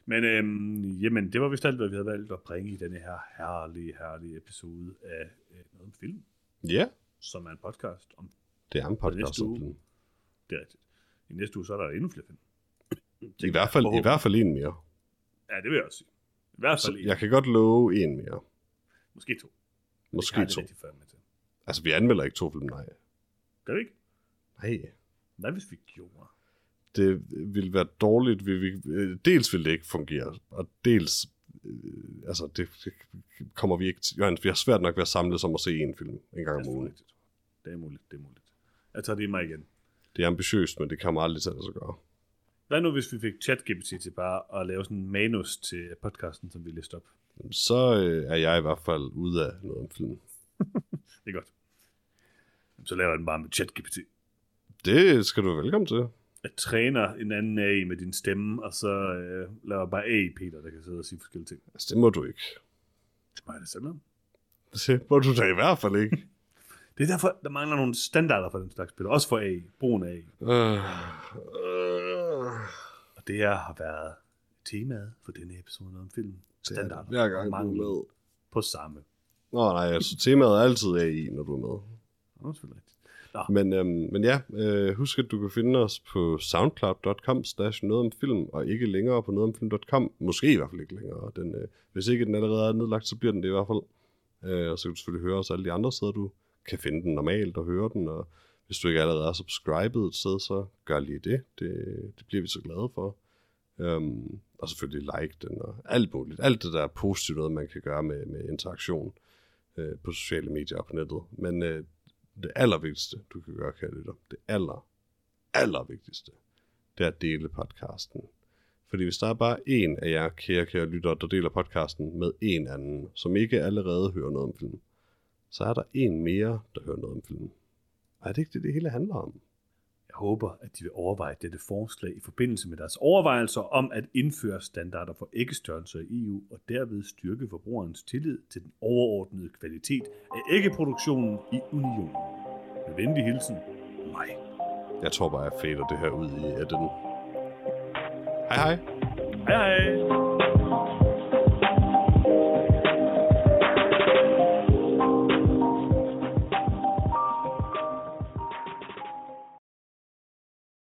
men øhm, jamen, det var vist alt, hvad vi havde valgt at bringe i denne her herlige, herlige episode af øh, noget om film, ja. som er en podcast om Det er en podcast om film. det. Er rigtigt. I næste uge, så er der endnu flere film. I hvert fald, i hvert fald en mere. Ja, det vil jeg også sige. I hvert fald en. jeg kan godt love en mere. Måske to. Måske har to. det til. Altså, vi anmelder ikke to film, nej. Gør vi ikke? Nej. Hvad hvis vi gjorde? Det ville være dårligt. Vi, vi, øh, dels ville det ikke fungere, og dels øh, altså, det, det kommer vi ikke til. Vi har svært nok ved at samles om at se en film en gang Det om ugen. Det er muligt, det er muligt. Jeg tager det i mig igen. Det er ambitiøst, men det kommer aldrig til at gøre. Hvad nu, hvis vi fik ChatGPT til bare at lave sådan en manus til podcasten, som vi læste op? Så øh, er jeg i hvert fald ude af noget om film. Det er godt. Så laver jeg den bare med ChatGPT. Det skal du være velkommen til. Jeg træner en anden AI med din stemme, og så øh, laver jeg bare AI Peter, der kan sidde og sige forskellige ting. Altså, det må du ikke. Det må jeg da selv om. Det må du da i hvert fald ikke. Det er derfor, der mangler nogle standarder for den slags spil. Også for AI. Brugen af AI. Øh, øh, Og det her har været temaet for denne episode om film. Standarder. hver gang og du er med. På samme. Nå nej, altså temaet er altid AI, når du er med. Er selvfølgelig rigtigt. Men, øhm, men ja, øh, husk at du kan finde os på soundcloud.com slash noget om film, og ikke længere på nogetomfilm.com. Måske i hvert fald ikke længere. Den, øh, hvis ikke den allerede er nedlagt, så bliver den det i hvert fald. Øh, og så kan du selvfølgelig høre os alle de andre steder, du kan finde den normalt og høre den. Og hvis du ikke allerede er subscribet et sted, så gør lige det. Det, det bliver vi så glade for. Um, og selvfølgelig like den og alt muligt. Alt det der er positivt noget, man kan gøre med, med interaktion øh, på sociale medier og på nettet. Men øh, det allervigtigste, du kan gøre, kære lytter, det aller, allervigtigste, det er at dele podcasten. Fordi hvis der er bare en af jer, kære, kære lytter, der deler podcasten med en anden, som ikke allerede hører noget om filmen, så er der en mere, der hører noget om filmen er det ikke det, det hele handler om? Jeg håber, at de vil overveje dette forslag i forbindelse med deres overvejelser om at indføre standarder for æggestørrelser i EU og derved styrke forbrugerens tillid til den overordnede kvalitet af æggeproduktionen i unionen. Med venlig hilsen, mig. Jeg tror bare, jeg fader det her ud i den. Hej hej! Hej hej!